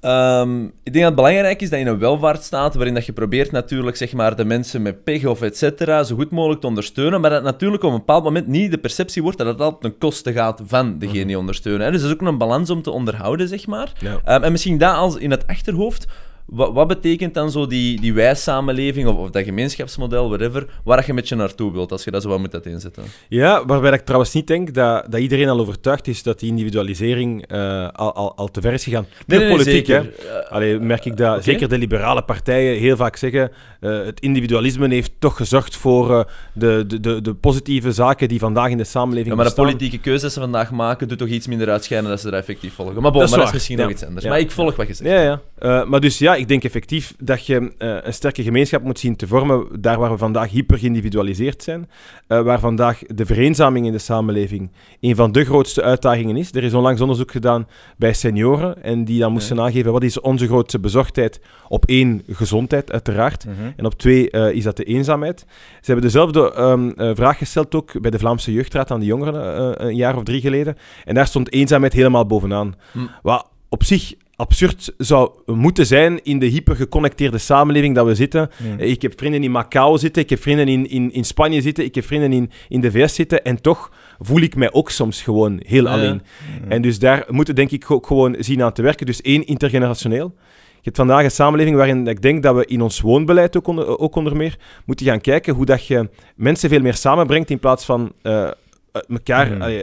Ehm, ik denk dat het belangrijk is dat in een welvaartsstaat, waarin dat je probeert natuurlijk zeg maar, de mensen met pech of et cetera zo goed mogelijk te ondersteunen, maar dat natuurlijk op een bepaald moment niet de perceptie wordt dat het altijd ten koste gaat van degene die ondersteunen. Hè. Dus dat is ook een balans om te onderhouden, zeg maar.
Ja.
Ehm, en misschien dat als in het achterhoofd. Wat, wat betekent dan zo die, die wij-samenleving of, of dat gemeenschapsmodel, whatever, waar je met je naartoe wilt, als je dat zo wat moet uiteenzetten?
Ja, waarbij ik trouwens niet denk dat, dat iedereen al overtuigd is dat die individualisering eh, al, al, al te ver is gegaan. Puur politiek, hè.
Eh,
Allee, merk ik dat
Oké.
zeker de liberale partijen heel vaak zeggen. Eh, het individualisme heeft toch gezorgd voor eh, de, de, de, de positieve zaken die vandaag in de samenleving
Ja, maar de politieke keuzes die ze vandaag maken, doet toch iets minder uitschijnen dat ze dat effectief volgen. Maar bon,
Dat is
maar dat is misschien
ja.
nog iets anders.
Ja.
Maar ik volg wat je zegt.
Ja, ja. Eh, maar dus ja, ik denk effectief dat je een sterke gemeenschap moet zien te vormen daar waar we vandaag hyper geïndividualiseerd zijn, waar vandaag de vereenzaming in de samenleving een van de grootste uitdagingen is. Er is onlangs onderzoek gedaan bij senioren en die dan moesten aangeven wat is onze grootste bezorgdheid op één, gezondheid uiteraard,
Mhm.
en op twee uh, is dat de eenzaamheid. Ze hebben dezelfde um, uh, vraag gesteld ook bij de Vlaamse Jeugdraad aan de jongeren uh, een jaar of drie geleden. En daar stond eenzaamheid helemaal bovenaan. Hm. Wat op zich absurd zou moeten zijn in de hypergeconnecteerde samenleving dat we zitten. Mm. Ik heb vrienden in Macau zitten, ik heb vrienden in, in, in Spanje zitten, ik heb vrienden in, in de VS zitten. En toch voel ik mij ook soms gewoon heel
Ja.
alleen. En dus daar moeten denk ik ook gewoon zien aan te werken. Dus één, intergenerationeel. Je hebt vandaag een samenleving waarin ik denk dat we in ons woonbeleid ook onder, ook onder meer moeten gaan kijken hoe dat je mensen veel meer samenbrengt in plaats van uh, uit elkaar,
Mm.
uh,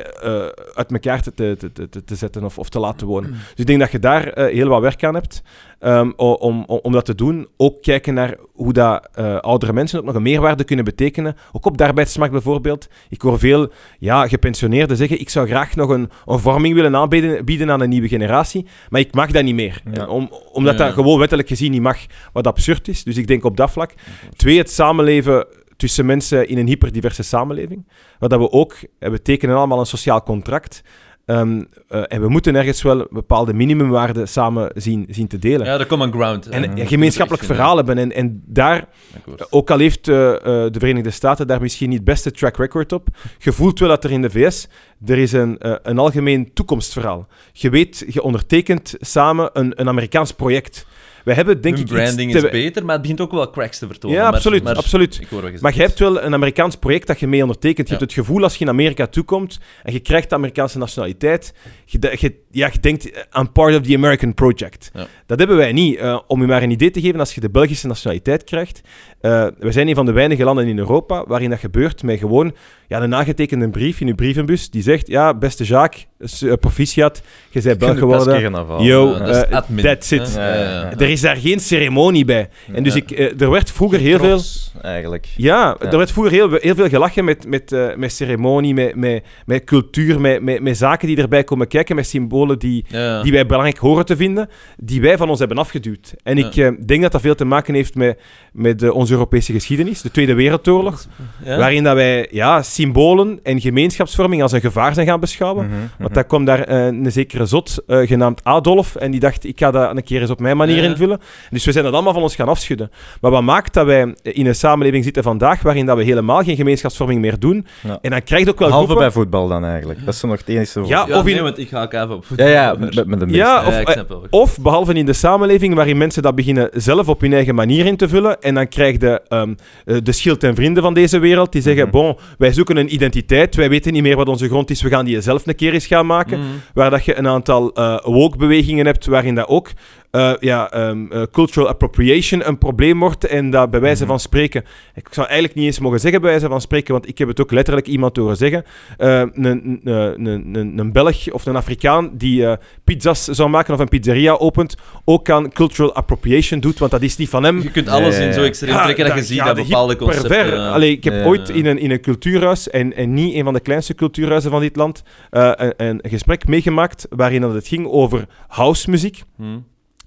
uit elkaar te, te, te, te, zetten of, of te laten wonen. Dus ik denk dat je daar uh, heel wat werk aan hebt um, om, om, om dat te doen. Ook kijken naar hoe dat, uh, oudere mensen ook nog een meerwaarde kunnen betekenen. Ook op de arbeidsmarkt bijvoorbeeld. Ik hoor veel ja, gepensioneerden zeggen, ik zou graag nog een, een vorming willen aanbieden bieden aan een nieuwe generatie, maar ik mag dat niet meer.
Ja.
Om, omdat
Ja.
dat gewoon wettelijk gezien niet mag, wat absurd is. Dus ik denk op dat vlak. Twee, het samenleven tussen mensen in een hyperdiverse samenleving. Wat dat we ook, we tekenen allemaal een sociaal contract. Um, uh, en we moeten ergens wel bepaalde minimumwaarden samen zien, zien te delen.
Ja, de common ground.
En een gemeenschappelijk verhaal hebben. En, en daar, ook al heeft uh, de Verenigde Staten daar misschien niet het beste track record op, je voelt wel dat er in de VS, er is een, uh, een algemeen toekomstverhaal. Je weet, je ondertekent samen een, een Amerikaans project. We hebben denk
Hun
ik
branding
iets te...
is beter, maar het begint ook wel cracks te vertonen.
Ja,
maar-
absoluut,
maar-
absoluut.
Ik hoor wat je
Maar je hebt wel een Amerikaans project dat je mee ondertekent. Je
Ja.
hebt het gevoel als je in Amerika toekomt en je krijgt de Amerikaanse nationaliteit, je, je, ja, je denkt aan part of the American project.
Ja.
Dat hebben wij niet. Uh, om je maar een idee te geven, als je de Belgische nationaliteit krijgt, uh, we zijn een van de weinige landen in Europa waarin dat gebeurt met gewoon ja, een aangetekende brief in je brievenbus die zegt, ja, beste Jacques, proficiat, je bent Belg geworden. Yo,
Ja, dat is admin,
that's it.
hè? Ja, ja, ja.
Er is daar geen ceremonie bij. En dus ik, uh, er werd vroeger heel veel...
Eigenlijk.
Ja, er werd vroeger heel, heel veel gelachen met, met, uh, met ceremonie, met, met, met cultuur, met, met, met zaken die erbij komen kijken, met symbolen die, die wij belangrijk horen te vinden, die wij van ons hebben afgeduwd. En ik denk dat dat veel te maken heeft met, met onze Europese geschiedenis, de Tweede Wereldoorlog, waarin dat wij ja, symbolen en gemeenschapsvorming als een gevaar zijn gaan beschouwen.
Mhm,
Want daar kwam daar eh, een zekere zot eh, genaamd Adolf. En die dacht, ik ga dat een keer eens op mijn manier invullen. Dus we zijn dat allemaal van ons gaan afschudden. Maar wat maakt dat wij in een samenleving zitten vandaag waarin dat we helemaal geen gemeenschapsvorming meer doen?
Ja.
En dan krijg je ook wel
Behalve
groepen-
bij voetbal dan eigenlijk. Dat is zo nog het enige...
Ja,
Ja,
of
nee,
in-
want ik ga ook even op voetbal.
ja met, met de meeste.
Ja,
Ja,
of,
ik
eh,
snap wel.
Of behalve in de samenleving waarin mensen dat beginnen zelf op hun eigen manier in te vullen. En dan krijg je ehm, eh, de schild en vrienden van deze wereld die zeggen:
Mhm.
Bon, wij zoeken een identiteit, wij weten niet meer wat onze grond is, we gaan die zelf een keer eens gaan maken.
Mhm.
Waar dat je een aantal eh woke-bewegingen hebt waarin dat ook eh, ja, ehm, eh, cultural appropriation een probleem wordt. En dat bij wijze
Mhm.
van spreken, ik zou eigenlijk niet eens mogen zeggen bij wijze van spreken, want ik heb het ook letterlijk iemand horen zeggen. eh, een, een, een, een, Belg of een Afrikaan die eh, pizza's zou maken of een pizzeria opent, ook aan cultural appropriation doet, want dat is niet van hem.
Je kunt alles in zo
ja.
extreem
Ja,
trekken dat je ziet dat
de
bepaalde concepten...
ver. Allee, ik heb
Ja,
ooit
ja.
in een, in een cultuurhuis, en, en niet een van de kleinste cultuurhuizen van dit land, eh, een, een gesprek meegemaakt waarin dat het ging over housemuziek.
hm.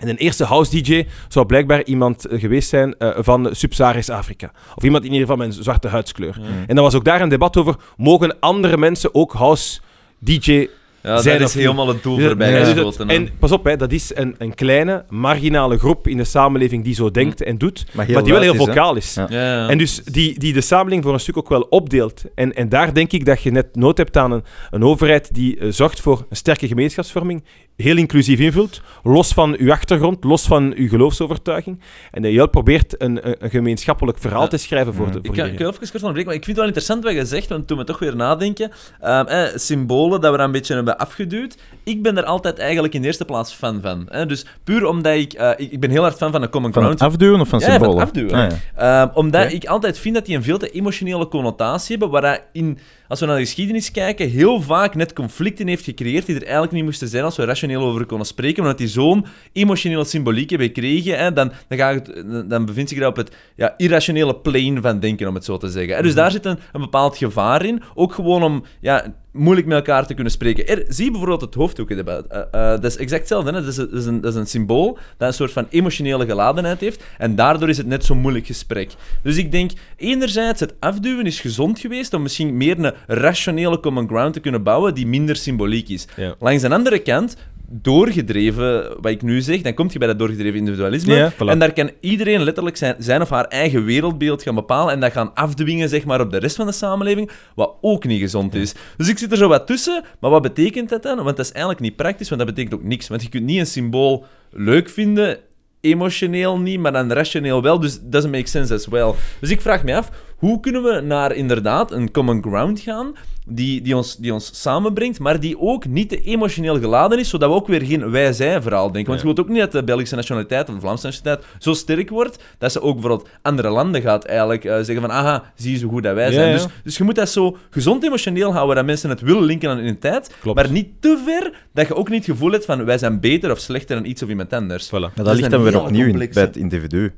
En een eerste house-dj zou blijkbaar iemand eh, geweest zijn eh, van Sub-Saharisch Afrika. Of iemand in ieder geval met een zwarte huidskleur. En dan was ook daar een debat over, mogen andere mensen ook house-dj
Ja,
Zijn
dat is helemaal het doel
Dus
voorbij
ja.
geschoten. hè.
En pas op, hè, dat is een, een kleine, marginale groep in de samenleving die zo denkt en doet,
Maar,
die wel heel
is,
vocaal is.
Ja.
Ja, ja.
En dus die, die de samenleving voor een stuk ook wel opdeelt. En, en daar denk ik dat je net nood hebt aan een, een overheid die eh, zorgt voor een sterke gemeenschapsvorming, heel inclusief invult, los van uw achtergrond, los van uw geloofsovertuiging. En dat je probeert een, een, een gemeenschappelijk verhaal
Ja.
te schrijven voor, de,
Ik
voor
ga, ik
iedereen.
ga even kort onderbreken, maar ik vind het wel interessant wat je zegt, want toen we toch weer nadenken. Ehm, eh, symbolen dat we daar een beetje hebben afgeduwd. Ik ben er altijd eigenlijk in de eerste plaats fan van. Hè? Dus puur omdat ik, eh, ik... Ik ben heel hard fan van de common
Van
ground.
het afduwen of van
Ja, van het
symbolen?
afduwen.
Ah, ja.
Ehm, omdat ik altijd vind dat die een veel te emotionele connotatie hebben, waar in, als we naar de geschiedenis kijken, heel vaak net conflicten heeft gecreëerd die er eigenlijk niet moesten zijn als we rationeel over konden spreken, maar dat die zo'n emotionele symboliek hebben gekregen, hè, dan, dan, ga dan bevindt zich dat op het ja, irrationele plane van denken, om het zo te zeggen. hè. Dus daar zit een, een bepaald gevaar in, ook gewoon om ja, moeilijk met elkaar te kunnen spreken. Er, zie bijvoorbeeld het hoofddoekdebat. Eh, eh, dat is exact hetzelfde. Hè? Dat, is, dat, is een, dat is een symbool dat een soort van emotionele geladenheid heeft. En daardoor is het net zo'n moeilijk gesprek. Dus ik denk, enerzijds, het afduwen is gezond geweest om misschien meer een rationele common ground te kunnen bouwen die minder symboliek is.
Ja.
Langs de andere kant, doorgedreven, wat ik nu zeg, dan kom je bij dat doorgedreven individualisme.
Ja, voilà.
En daar kan iedereen letterlijk zijn, zijn of haar eigen wereldbeeld gaan bepalen en dat gaan afdwingen zeg maar, op de rest van de samenleving, wat ook niet gezond is. Dus ik zit er zo wat tussen, maar wat betekent dat dan? Want dat is eigenlijk niet praktisch, want dat betekent ook niks. Want je kunt niet een symbool leuk vinden, emotioneel niet, maar dan rationeel wel, dus doesn't make sense as well. Dus ik vraag me af, hoe kunnen we naar inderdaad een common ground gaan die, die, ons, die ons samenbrengt, maar die ook niet te emotioneel geladen is, zodat we ook weer geen wij-zij-verhaal denken. Want je wilt ook niet dat de Belgische nationaliteit of de Vlaamse nationaliteit zo sterk wordt, dat ze ook bijvoorbeeld andere landen gaat eigenlijk eh, zeggen van, aha, zie je zo goed dat wij
Ja,
zijn.
ja.
Dus, dus je moet dat zo gezond emotioneel houden, dat mensen het willen linken aan identiteit,
Klopt.
maar niet te ver dat je ook niet het gevoel hebt van, wij zijn beter of slechter dan iets of iemand anders.
Voilà.
Dat
ligt dan weer opnieuw in, bij het individu.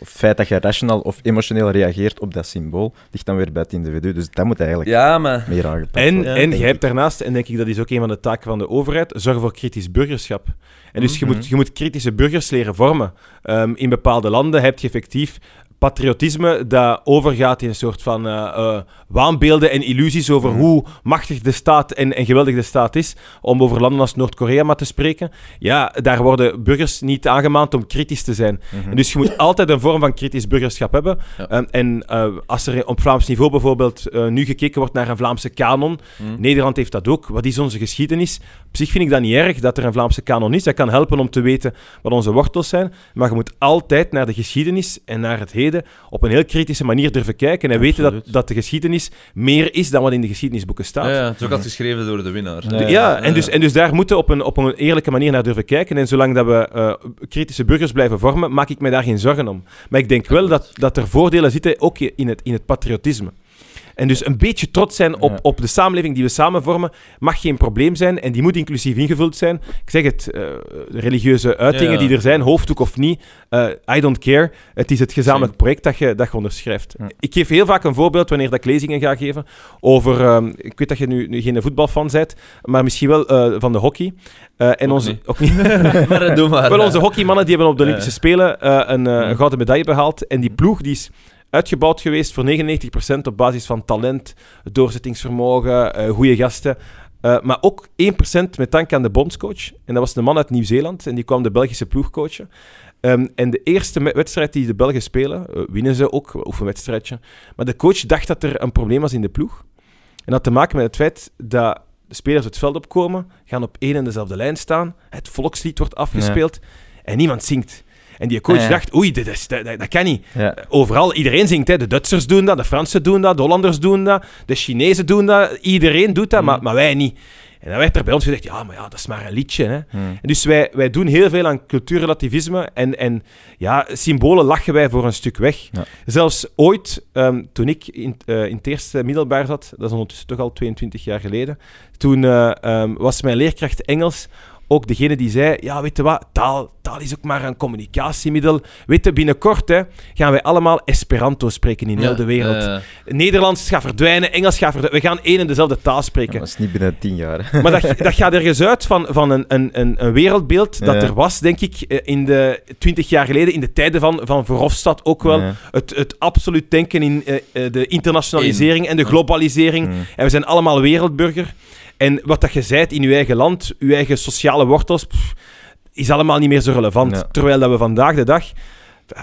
Of het feit dat je rationeel of emotioneel reageert op dat symbool, ligt dan weer bij het individu. Dus dat moet eigenlijk
Ja, maar...
meer aangepakt
En,
worden.
en jij hebt daarnaast, en denk ik dat is ook een van de taken van de overheid, zorg voor kritisch burgerschap. En dus je,
Mhm.
moet, je moet kritische burgers leren vormen. Ehm, in bepaalde landen heb je effectief patriotisme dat overgaat in een soort van eh, eh, waanbeelden en illusies over
Mhm.
hoe machtig de staat en, en geweldig de staat is. Om over landen als Noord-Korea maar te spreken. Ja, daar worden burgers niet aangemaand om kritisch te zijn.
Mhm.
En dus je moet altijd een vorm van kritisch burgerschap hebben.
Ja.
Ehm, en eh, als er op Vlaams niveau bijvoorbeeld nu gekeken wordt naar een Vlaamse kanon,
Hm.
Nederland heeft dat ook. Wat is onze geschiedenis? Op zich vind ik dat niet erg dat er een Vlaamse kanon is. Dat kan helpen om te weten wat onze wortels zijn. Maar je moet altijd naar de geschiedenis en naar het heden op een heel kritische manier durven kijken. En weten dat, dat de geschiedenis meer is dan wat in de geschiedenisboeken staat.
Ja, ja, het is ook altijd geschreven door de winnaar.
Ja,
en dus, en dus daar moeten we op een, op een eerlijke manier naar durven kijken. En zolang dat we eh, kritische burgers blijven vormen, maak ik me daar geen zorgen om. Maar ik denk wel dat, dat er voordelen zitten, ook in het, in het patriotisme. En dus een beetje trots zijn op, op de samenleving die we samen vormen, mag geen probleem zijn. En die moet inclusief ingevuld zijn. Ik zeg het, eh, religieuze uitingen die er zijn, hoofddoek of niet, eh, I don't care. Het is het gezamenlijk project dat je, dat je onderschrijft. Ik geef heel vaak een voorbeeld wanneer dat ik lezingen ga geven over... ehm, ik weet dat je nu, nu geen voetbalfan bent, maar misschien wel eh, van de hockey. Eh, en
Ook
onze,
niet.
ook niet.
maar maar.
Wel, onze hockeymannen die hebben op de Olympische. Spelen een, een gouden medaille behaald. En die ploeg die is uitgebouwd geweest voor 99% op basis van talent, doorzettingsvermogen, eh goede gasten. Eh, maar ook 1% met dank aan de bondscoach. En dat was een man uit Nieuw-Zeeland. En die kwam de Belgische ploeg coachen. Ehm, en de eerste wedstrijd die de Belgen spelen, eh, winnen ze ook, een oefenwedstrijdje. Maar de coach dacht dat er een probleem was in de ploeg. En dat had te maken met het feit dat de spelers het veld opkomen, gaan op één en dezelfde lijn staan, het volkslied wordt afgespeeld en niemand zingt. En die coach dacht, oei, dit is, dat, kan niet.
Ja.
Overal, iedereen zingt. Hè. De Duitsers doen dat, de Fransen doen dat, de Hollanders doen dat, de Chinezen doen dat. Iedereen doet dat, maar, maar wij niet. En dan werd er bij ons gezegd, ja, maar ja, dat is maar een liedje. Hè.
Hmm.
En dus wij, wij doen heel veel aan cultuurrelativisme en, en ja, symbolen lachen wij voor een stuk weg.
Ja.
Zelfs ooit, ehm, toen ik in, eh, in het eerste middelbaar zat, dat is ondertussen toch al 22 jaar geleden, toen eh, ehm, was mijn leerkracht Engels ook degene die zei, ja, weet je wat, taal, taal is ook maar een communicatiemiddel. Weet je, binnenkort hè, gaan wij allemaal Esperanto spreken in heel de wereld. Nederlands gaat verdwijnen, Engels gaat verdwijnen. We gaan één en dezelfde taal
Ja,
spreken.
dat is niet binnen tien jaar.
Maar dat, dat gaat ergens uit van, van een, een, een, een wereldbeeld dat
Ja.
er was, denk ik, eh, in de 20 jaar geleden, in de tijden van, van Verhofstadt ook wel.
Ja.
Het, het absoluut denken in eh, eh, de internationalisering en de globalisering. En we zijn allemaal wereldburger. En wat dat je zijt in je eigen land, je eigen sociale wortels, pff, is allemaal niet meer zo relevant.
Ja.
Terwijl dat we vandaag de dag...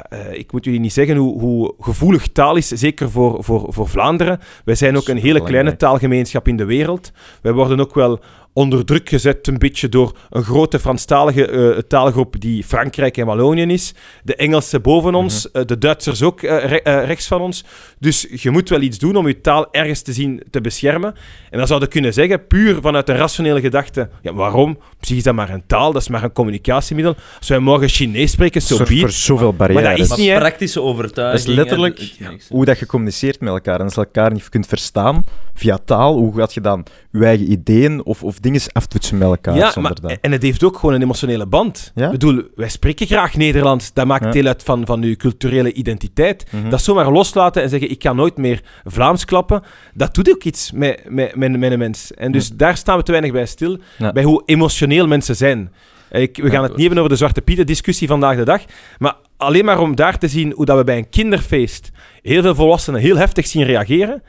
eh, ik moet jullie niet zeggen hoe, hoe gevoelig taal is, zeker voor, voor, voor Vlaanderen. Wij zijn ook een hele kleine taalgemeenschap in de wereld. Wij worden ook wel onder druk gezet een beetje door een grote Franstalige eh, taalgroep die Frankrijk en Wallonië is. De Engelsen boven ons, eh, de Duitsers ook eh, re- rechts van ons. Dus je moet wel iets doen om je taal ergens te zien te beschermen. En dan zou je kunnen zeggen, puur vanuit een rationele gedachte, ja, waarom? Op zich is dat maar een taal, dat is maar een communicatiemiddel. Als wij morgen Chinees spreken, zo so
zoveel barrières.
Maar dat is
maar
niet, hè.
praktische overtuiging.
Dat is letterlijk
en-
hoe dat je communiceert met elkaar. En als je elkaar niet kunt verstaan via taal, hoe gaat je dan je eigen ideeën of, of dingen aftoetsen met elkaar
Ja, maar,
dat?
en het heeft ook gewoon een emotionele band.
Ja?
Ik bedoel, wij spreken graag Nederlands. Dat maakt
Ja.
deel uit van, van uw culturele identiteit.
Mhm.
Dat zomaar loslaten en zeggen, ik kan nooit meer Vlaams klappen, dat doet ook iets met, met, met, met een mens. En dus daar staan we te weinig bij stil, bij hoe emotioneel mensen zijn. Ik, we gaan het niet hebben over de Zwarte Pieten-discussie vandaag de dag, maar alleen maar om daar te zien hoe dat we bij een kinderfeest heel veel volwassenen heel heftig zien reageren,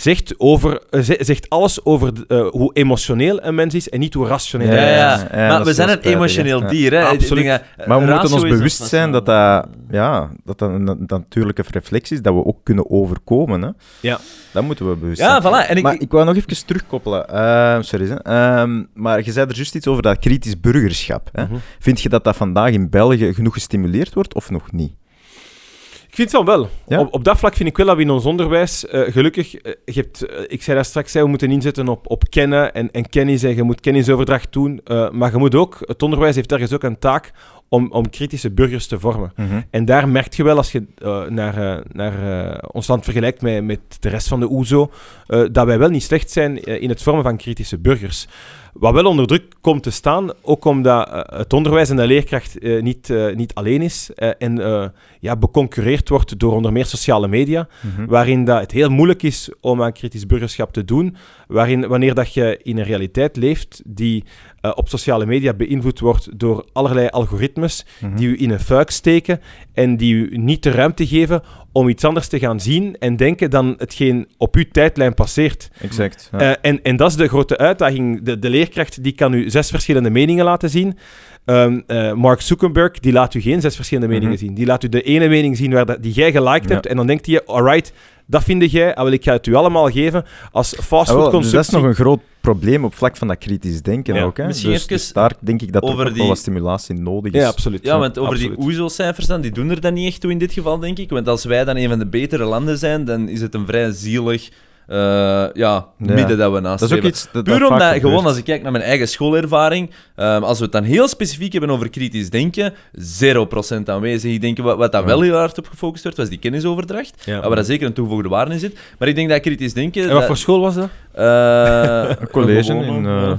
zegt, over, eh, ze- zegt alles over eh, hoe emotioneel een mens is en niet hoe rationeel
Ja,
hij
ja,
is.
ja,
maar we zijn een
spijtig,
emotioneel dier. Hè?
Absoluut.
Maar we moeten ons bewust zijn dat dat, ja, dat, dat een, natuurlijke reflex is dat we ook kunnen overkomen. Hè?
Ja.
Dat moeten we bewust
Ja,
zijn.
voilà. En ik,
maar ik wou nog even terugkoppelen. Ehm, sorry. Hè. Ehm, maar je zei er juist iets over dat kritisch burgerschap. Hè.
Mhm.
Vind je dat dat vandaag in België genoeg gestimuleerd wordt of nog niet?
Ik vind van wel.
Ja?
Op, op dat vlak vind ik wel dat we in ons onderwijs, eh, gelukkig, eh, je hebt, eh, ik zei daar straks, we moeten inzetten op, op kennen en, en kennis en je moet kennisoverdracht doen, maar je moet ook, het onderwijs heeft ergens ook een taak om, om kritische burgers te vormen. En daar merk je wel, als je naar, naar ons land vergelijkt met, met de rest van de OESO, dat wij wel niet slecht zijn in het vormen van kritische burgers. Wat wel onder druk komt te staan, ook omdat eh, het onderwijs en de leerkracht eh, niet, eh, niet alleen is en ja, beconcurreerd wordt door onder meer sociale media,
Mhm.
waarin dat het heel moeilijk is om aan kritisch burgerschap te doen, waarin wanneer dat je in een realiteit leeft die op sociale media beïnvloed wordt door allerlei algoritmes
Mhm.
die u in een fuik steken en die u niet de ruimte geven om iets anders te gaan zien en denken dan hetgeen op uw tijdlijn passeert.
Exact. ja.
Eh, en, en dat is de grote uitdaging. De, de leerkracht die kan u zes verschillende meningen laten zien. Ehm, eh, Mark Zuckerberg die laat u geen zes verschillende meningen
Mhm.
zien. Die laat u de ene mening zien waar dat, die jij geliked
Ja.
hebt en dan denkt hij, alright, dat vind jij, ah, wel, ik ga het u allemaal geven als
Ah, wel,
fastfood
dus dat is nog een groot probleem op vlak van dat kritisch denken
Ja.
ook. Hè?
Misschien
dus, dus daar denk ik dat er
over
ook
die-
wel wat stimulatie nodig is.
Ja, absoluut.
Ja, want over
absoluut.
die OESO-cijfers dan, die doen er dan niet echt toe in dit geval, denk ik. Want als wij dan een van de betere landen zijn, dan is het een vrij zielig ja, midden dat we naast
dat is ook iets dat,
Puur omdat,
gebeurt.
gewoon als ik kijk naar mijn eigen schoolervaring, ehm, als we het dan heel specifiek hebben over kritisch denken, 0% aanwezig. Ik denk, wat, wat dat
Ja.
wel heel hard op gefocust werd, was die kennisoverdracht.
Ja.
Waar daar zeker een toegevoegde waarde in zit. Maar ik denk dat kritisch denken...
En wat
dat-
voor school was dat?
eh,
Een college in... eh,
ja.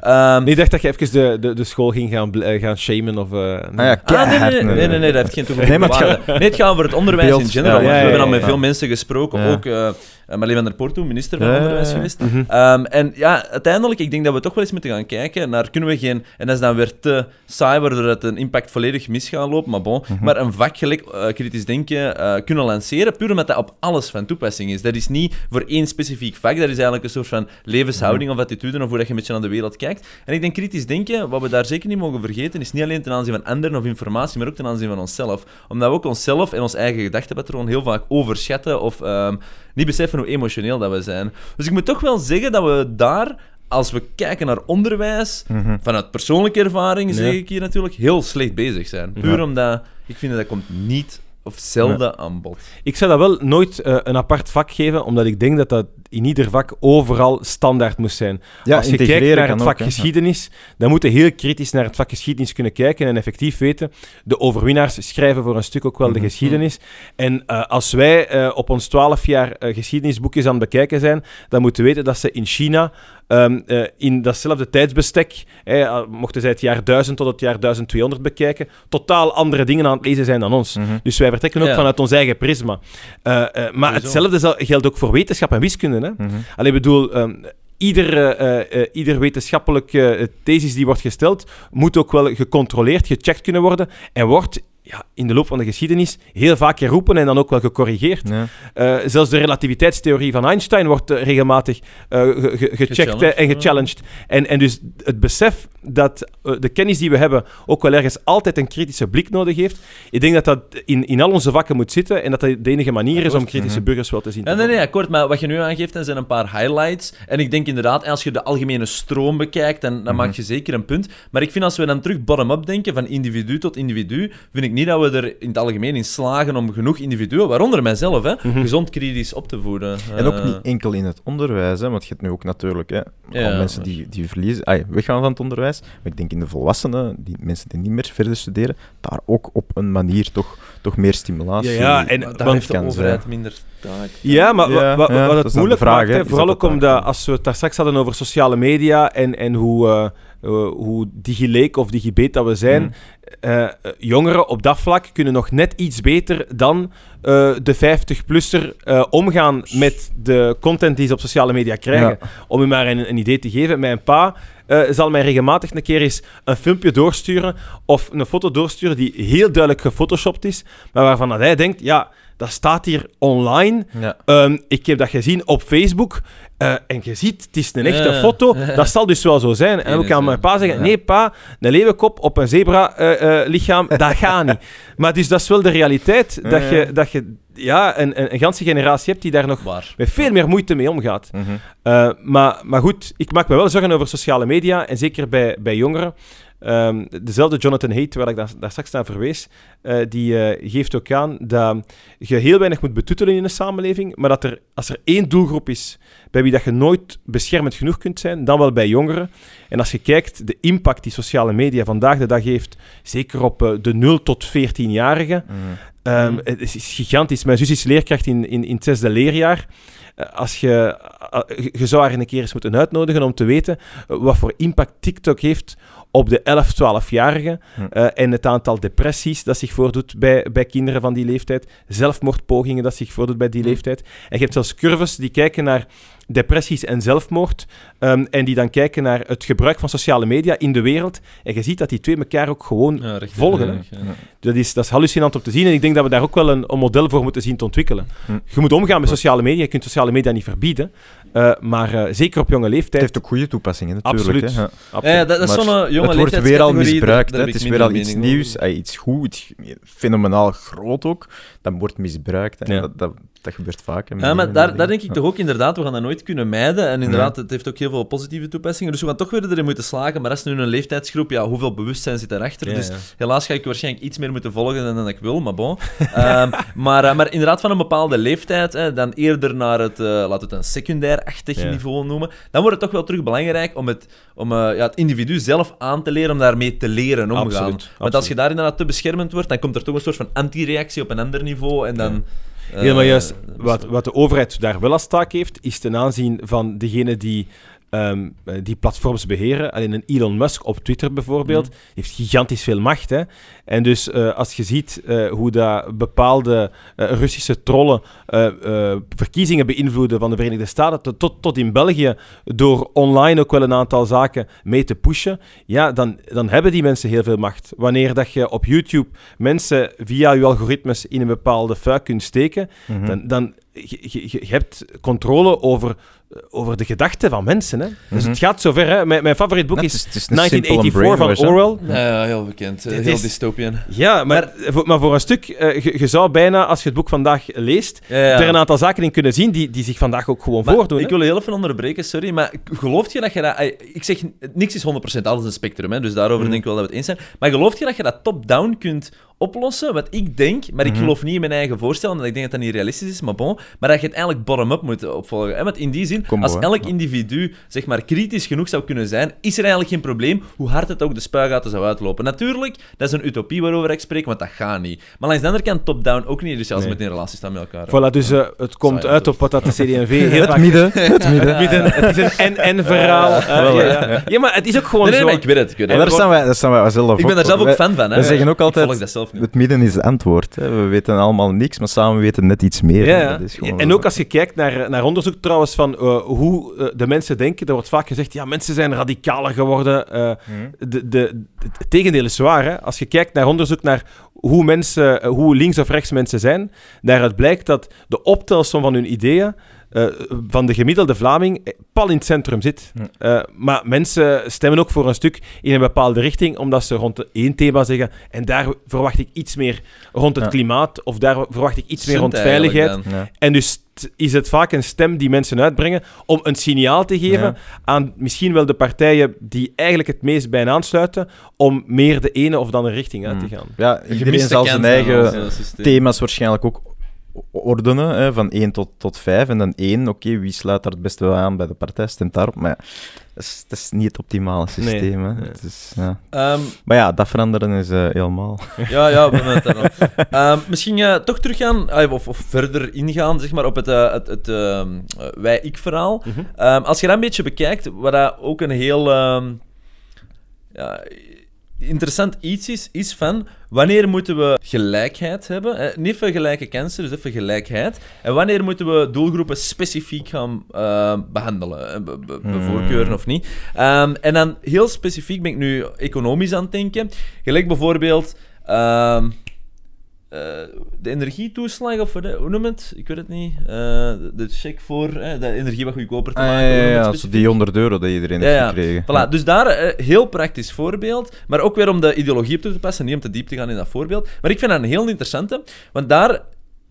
ja.
Ehm,
Nee, ik dacht dat je even de, de, de school ging gaan, eh, gaan shamen of... eh, nee.
Ah ja,
Ah, nee, nee, nee, nee, nee, dat heeft geen toegevoegde
Nee, maar het.
Nee, het gaat over het onderwijs
Beeld,
in general.
ja,
want
ja,
we hebben al met
ja.
veel mensen gesproken,
Ja.
ook uh, Marleen van der Porto, minister van Onderwijs geweest.
Mhm.
Ehm, en ja, uiteindelijk, ik denk dat we toch wel eens moeten gaan kijken naar, kunnen we geen, en dat is dan weer te saai, waardoor het een impact volledig mis gaat lopen, maar bon,
Mhm.
maar een vak gelijk eh, kritisch denken eh, kunnen lanceren, puur omdat dat op alles van toepassing is. Dat is niet voor één specifiek vak, dat is eigenlijk een soort van levenshouding of attitude of hoe dat je een beetje naar de wereld kijkt. En ik denk kritisch denken, wat we daar zeker niet mogen vergeten, is niet alleen ten aanzien van anderen of informatie, maar ook ten aanzien van onszelf. Omdat we ook onszelf en ons eigen gedachtepatroon heel vaak overschatten of ehm, niet beseffen hoe emotioneel dat we zijn. Dus ik moet toch wel zeggen dat we daar als we kijken naar onderwijs, vanuit persoonlijke ervaring, zeg
Ja.
ik hier natuurlijk, heel slecht bezig zijn. Puur omdat ik vind dat dat komt niet of zelden aan bod.
Ik zou dat wel nooit eh, een apart vak geven, omdat ik denk dat dat in ieder vak overal standaard moest zijn.
Ja,
Als je kijkt naar het vak
ook,
geschiedenis, dan moeten heel kritisch naar het vak geschiedenis kunnen kijken en effectief weten, de overwinnaars schrijven voor een stuk ook wel
Mhm.
de geschiedenis. En eh, als wij eh, op ons 12 jaar geschiedenisboekjes aan het bekijken zijn, dan moeten we weten dat ze in China ehm, eh, in datzelfde tijdsbestek, mochten zij het jaar 1000 tot het jaar 1200 bekijken, totaal andere dingen aan het lezen zijn dan ons.
Mhm.
Dus wij vertrekken ook
Ja.
vanuit ons eigen prisma. Eh, eh, maar
Sowieso.
hetzelfde geldt ook voor wetenschap en wiskunde. Hè?
Mhm.
Bedoel, ehm, ieder, ieder wetenschappelijke thesis die wordt gesteld, moet ook wel gecontroleerd, gecheckt kunnen worden en wordt ja, in de loop van de geschiedenis heel vaak geroepen en dan ook wel gecorrigeerd.
Ja.
Eh, zelfs de relativiteitstheorie van Einstein wordt eh, regelmatig eh, ge- ge- gecheckt
Gechallenged,
en
ja.
gechallenged. En, en dus het besef dat de kennis die we hebben ook wel ergens altijd een kritische blik nodig heeft, ik denk dat dat in, in al onze vakken moet zitten en dat dat de enige manier is om kritische
Mhm.
burgers wel te zien.
Ja, nee, nee, akkoord. Maar wat je nu aangeeft, dat zijn een paar highlights. En ik denk inderdaad, als je de algemene stroom bekijkt, dan, dan maak je zeker een punt. Maar ik vind als we dan terug bottom-up denken, van individu tot individu, vind ik niet dat we er in het algemeen in slagen om genoeg individuen, waaronder mijzelf, hè, gezond kritisch op te voeden.
En ook
Eh,
niet enkel in het onderwijs, hè, want je hebt nu ook natuurlijk hè,
Ja,
al mensen die, die verliezen, ai, weggaan van het onderwijs. Maar ik denk in de volwassenen, die mensen die niet meer verder studeren, daar ook op een manier toch, toch meer stimulatie
Ja, ja, en-
daar
want
heeft de overheid
zijn.
minder taak.
Ja, maar
Ja,
wa- wa-
ja,
wat
dat
het moeilijk
vraag,
maakt,
hè.
vooral ook omdat als we het daar straks hadden over sociale media en, en hoe, eh eh, hoe digileek of digibeet dat we zijn,
Mm.
Eh, jongeren op dat vlak kunnen nog net iets beter dan eh, de 50-plusser eh, omgaan met de content die ze op sociale media krijgen. Om u maar een, een idee te geven, mijn pa zal mij regelmatig een keer eens een filmpje doorsturen of een foto doorsturen die heel duidelijk gefotoshopt is, maar waarvan dat hij denkt, ja, dat staat hier online.
Ja.
Ehm, ik heb dat gezien op Facebook. eh, en je ziet, het is een echte
Ja.
foto. Dat zal dus wel zo zijn. En aan
dus,
mijn pa zeggen: nee, pa, een leeuwenkop op een zebra-lichaam, dat gaat niet. Maar dus dat is wel de realiteit. Dat je, dat je ja, een, een, een ganse generatie hebt die daar nog
Waar.
met veel meer moeite mee omgaat.
Mhm.
Eh, maar, maar goed, ik maak me wel zorgen over sociale media. En zeker bij, bij jongeren. Ehm, dezelfde Jonathan Haidt, waar ik daar, daar straks naar verwees, eh, die eh, geeft ook aan dat je heel weinig moet betoetelen in een samenleving, maar dat er, als er één doelgroep is bij wie dat je nooit beschermend genoeg kunt zijn, dan wel bij jongeren. En als je kijkt, de impact die sociale media vandaag de dag heeft, zeker op eh, de 0 tot 14-jarigen,
Mhm.
Ehm, Het is is gigantisch. Mijn zus is leerkracht in, in, in het zesde leerjaar. Als je, je zou haar een keer eens moeten uitnodigen om te weten wat voor impact TikTok heeft op de 11, 12-jarigen
Hm.
eh, en het aantal depressies dat zich voordoet bij, bij kinderen van die leeftijd, zelfmoordpogingen dat zich voordoet bij die
Hm.
leeftijd. En je hebt zelfs curves die kijken naar depressies en zelfmoord ehm, en die dan kijken naar het gebruik van sociale media in de wereld. En je ziet dat die twee elkaar ook gewoon
Ja, recht
volgen. hè.
ja.
Dat is, dat is hallucinant om te zien en ik denk dat we daar ook wel een, een model voor moeten zien te ontwikkelen.
Hm.
Je moet omgaan met sociale media, je kunt sociale media niet verbieden, eh, maar eh, zeker op jonge
Het
leeftijd.
heeft ook goede toepassingen, natuurlijk.
Absoluut.
Hè. Ja.
absoluut.
Ja, dat, dat is zo'n jonge
het wordt weer al misbruikt.
daar
Het is weer al iets nieuws,
over.
eh, iets goed, fenomenaal groot ook. Dat wordt misbruikt. Hè. Dat, dat, dat gebeurt vaak. hè,
Ja, maar daar, daar denk ik toch ook inderdaad, we gaan dat nooit kunnen mijden. En inderdaad, het heeft ook heel veel positieve toepassingen. Dus we gaan toch weer erin moeten slagen. Maar dat is nu een leeftijdsgroep, ja, hoeveel bewustzijn zit daarachter? Dus helaas ga ik waarschijnlijk iets meer moeten volgen dan, dan ik wil, maar bon. Ehm, maar, eh, maar inderdaad, van een bepaalde leeftijd, hè, dan eerder naar het, eh laten we het een secundair-achtig niveau noemen, dan wordt het toch wel terug belangrijk om het, om, eh, ja, het individu zelf aan te leren, om daarmee te leren omgaan.
Absoluut,
Want als je daar inderdaad te beschermend wordt, dan komt er toch een soort van anti-reactie op een ander niveau en dan...
Helemaal juist. Wat, wat de overheid daar wel als taak heeft, is ten aanzien van degene die ehm, eh, die platforms beheren. Alleen een Elon Musk op Twitter bijvoorbeeld,
Mhm.
heeft gigantisch veel macht. Hè? En dus eh, als je ziet eh, hoe dat bepaalde Russische trollen verkiezingen beïnvloeden van de Verenigde Staten, tot- tot, tot in België, door online ook wel een aantal zaken mee te pushen, ja, dan, dan hebben die mensen heel veel macht. Wanneer dat je op YouTube mensen via je algoritmes in een bepaalde fuik kunt steken,
Mhm.
dan, dan je, je, je hebt controle over over de gedachten van mensen. Hè. Dus
Mhm.
het gaat zover. Hè. Mijn, mijn favoriet boek is
is- het is een simple
1984 van. Orwell.
Ja, ja, heel bekend. eh,
Dit
heel
is-
dystopian.
Ja, maar, voor, maar voor een stuk, eh, je, je zou bijna, als je het boek vandaag leest,
Ja, ja.
er een aantal zaken in kunnen zien die, die zich vandaag ook gewoon
Maar
voordoen.
Ik
hè.
wil je heel even onderbreken, sorry, maar geloof je dat je dat... eh, Ik zeg, niks is 100%, alles een spectrum, hè, dus daarover
Mhm.
denk ik wel dat we het eens zijn. Maar geloof je dat je dat top-down kunt oplossen? Wat ik denk, maar ik
Mhm.
geloof niet in mijn eigen voorstel, omdat ik denk dat dat niet realistisch is, maar bon. Maar dat je het eigenlijk bottom-up moet opvolgen. Hè? Want in die zin,
Combo,
als elk
Ja.
individu zeg maar, kritisch genoeg zou kunnen zijn, is er eigenlijk geen probleem, hoe hard het ook de spuigaten zou uitlopen. Natuurlijk, dat is een utopie waarover ik spreek, want dat gaat niet. Maar langs de andere kant, top-down ook niet, dus we
Nee.
met in relatie staan met elkaar.
Voilà, dus eh, het komt
Saai,
uit op wat dat de CD&V heel
Het midden, het midden.
Het is een en-en-verhaal. eh, ja,
ja.
ja. ja, maar het is ook gewoon
Nee, nee,
zo.
maar ik weet het, ik weet
daar staan wij, daar staan wij zelf
Ik ben daar zelf ook
Wij-
fan van. Hè.
we zeggen ook altijd-. Het midden is het antwoord. Hè. We weten allemaal niks, maar samen weten net iets meer.
Ja,
hè.
ja.
Dat is gewoon
En ook als je kijkt naar, naar onderzoek trouwens van eh, hoe eh, de mensen denken, er wordt vaak gezegd, ja, mensen zijn radicaler geworden. eh,
Mhm.
de, de, het tegendeel is waar. Hè? Als je kijkt naar onderzoek naar hoe, mensen, hoe links of rechts mensen zijn, daaruit blijkt dat de optelsom van hun ideeën eh, van de gemiddelde Vlaming eh, pal in het centrum zit. Eh, maar mensen stemmen ook voor een stuk in een bepaalde richting, omdat ze rond één thema zeggen en daar verwacht ik iets meer rond het
Ja.
klimaat of daar verwacht ik iets meer rond veiligheid.
Ja.
En dus is het vaak een stem die mensen uitbrengen om een signaal te geven
Ja.
aan misschien wel de partijen die eigenlijk het meest bij aansluiten, om meer de ene of de andere richting uit te
Hmm.
gaan.
Ja, iedereen zal zijn eigen thema's waarschijnlijk ook ordenen, hè, van 1 tot, tot 5. En dan 1, oké, wie sluit daar het beste wel aan bij de partij, stemt daarop. Maar ja, dat is, dat is niet het optimale systeem. hè.
Nee.
Het is, ja.
Ehm,
Maar ja, dat veranderen is eh, helemaal...
ja, ja, we het daar. Ehm, misschien eh, toch teruggaan, ah, of, of verder ingaan zeg maar, op het, eh, het, het ehm, eh, wij-ik-verhaal.
Mhm.
Ehm, als je dat een beetje bekijkt, wat dat ook een heel ehm, ja, interessant iets is, is van wanneer moeten we gelijkheid hebben? Eh, niet even gelijke kansen, dus even gelijkheid. En wanneer moeten we doelgroepen specifiek gaan eh, behandelen? eh, be- be-
Hmm.
Of niet? Ehm, en dan heel specifiek ben ik nu economisch aan het denken. Gelijk bijvoorbeeld. ehm, eh, de energietoeslag, of hoe noem het? Ik weet het niet. Eh, de, check voor eh, de energie wat goedkoper te
Ah,
maken.
ja, ja, die 100 euro dat iedereen heeft
ja.
gekregen.
Dus daar een heel praktisch voorbeeld, maar ook weer om de ideologie op toe te passen, niet om te diep te gaan in dat voorbeeld. Maar ik vind dat een heel interessante, want daar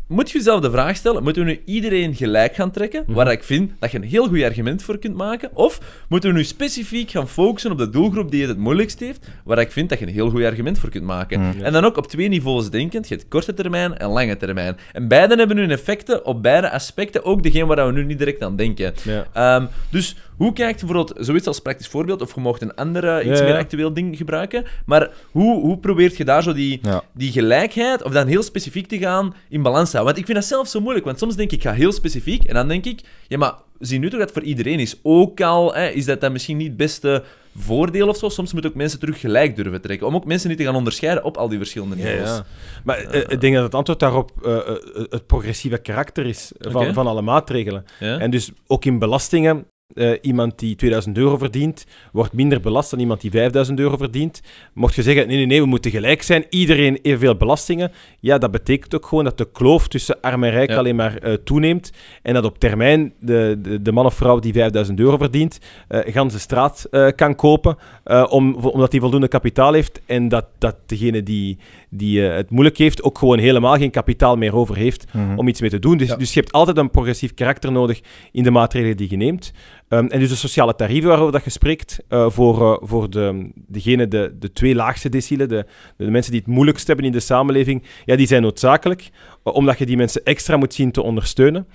moet je jezelf de vraag stellen, moeten we nu iedereen gelijk gaan trekken,
Mhm.
waar ik vind dat je een heel goed argument voor kunt maken, of moeten we nu specifiek gaan focussen op de doelgroep die het het moeilijkst heeft, waar ik vind dat je een heel goed argument voor kunt maken.
Mhm.
En dan ook op twee niveaus denkend, je hebt korte termijn en lange termijn. En beide hebben hun effecten op beide aspecten, ook degene waar we nu niet direct aan denken.
Ja.
Ehm, dus hoe kijkt je bijvoorbeeld zoiets als praktisch voorbeeld, of je mocht een andere, iets
Ja, ja.
meer actueel ding gebruiken, maar hoe, hoe probeert je daar zo die,
Ja.
die gelijkheid, of dan heel specifiek te gaan, in balans te houden? Want ik vind dat zelf zo moeilijk, want soms denk ik, ik ga heel specifiek, en dan denk ik, ja, maar zie nu toch dat het voor iedereen is. Ook al hè, is dat dan misschien niet het beste voordeel of zo, soms moet ook mensen terug gelijk durven trekken, om ook mensen niet te gaan onderscheiden op al die verschillende niveaus.
ja. Maar eh, ik denk dat het antwoord daarop eh, eh, het progressieve karakter is van, van alle maatregelen.
Ja?
En dus ook in belastingen, eh, iemand die 2000 euro verdient, wordt minder belast dan iemand die 5000 euro verdient. Mocht je zeggen, nee, nee, nee, we moeten gelijk zijn, iedereen evenveel belastingen, ja, dat betekent ook gewoon dat de kloof tussen arm en rijk
Ja.
alleen maar eh, toeneemt en dat op termijn de, de, de man of vrouw die 5000 euro verdient, eh gans de straat eh, kan kopen, eh, om, omdat hij voldoende kapitaal heeft en dat, dat degene die, die eh, het moeilijk heeft ook gewoon helemaal geen kapitaal meer over heeft
Mhm.
om iets mee te doen. Dus,
Ja.
dus je hebt altijd een progressief karakter nodig in de maatregelen die je neemt. Ehm, en dus de sociale tarieven waarover dat je spreekt, eh, voor, eh, voor de, degene, de, de twee laagste decielen, de, de mensen die het moeilijkst hebben in de samenleving, ja, die zijn noodzakelijk, omdat je die mensen extra moet zien te ondersteunen.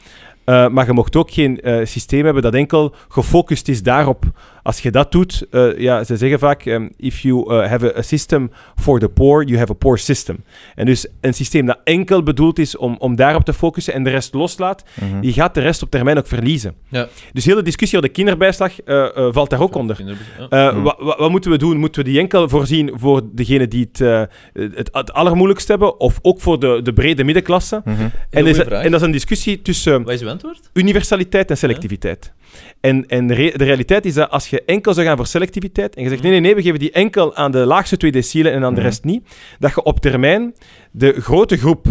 Eh, maar je mocht ook geen eh, systeem hebben dat enkel gefocust is daarop. Als je dat doet, eh, ja, ze zeggen vaak, ehm, if you eh, have a, a system for the poor, you have a poor system. En dus een systeem dat enkel bedoeld is om, om daarop te focussen en de rest loslaat,
Mhm.
die gaat de rest op termijn ook verliezen.
Ja.
Dus heel de discussie over de kinderbijslag eh, valt daar ook onder.
Ja.
Wa- wa- wat moeten we doen? Moeten we die enkel voorzien voor degenen die het, eh, het, het allermoeilijkst hebben, of ook voor de, de brede middenklasse?
Mhm.
En, is, en dat is een discussie tussen
Wat is uw antwoord?
universaliteit en selectiviteit. En, en de, re- de realiteit is dat als je enkel zou gaan voor selectiviteit en je zegt nee, nee, nee, we geven die enkel aan de laagste twee decielen en aan de
Mhm.
rest niet, dat je op termijn de grote groep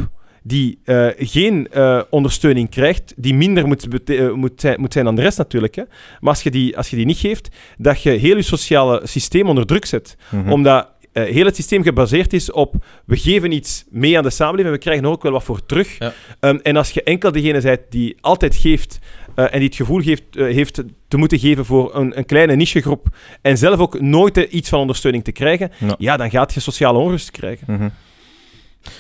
die eh, geen eh, ondersteuning krijgt, die minder moet, eh, moet, zijn, moet zijn dan de rest natuurlijk. Hè. Maar als je, die, als je die niet geeft, dat je heel je sociale systeem onder druk zet.
Mhm.
Omdat eh, heel het systeem gebaseerd is op we geven iets mee aan de samenleving en we krijgen er ook wel wat voor terug.
Ja.
Ehm, en als je enkel degene bent die altijd geeft eh, en die het gevoel geeft, eh, heeft te moeten geven voor een, een kleine nichegroep en zelf ook nooit eh, iets van ondersteuning te krijgen,
Ja.
ja, dan gaat je sociale onrust krijgen.
Mhm.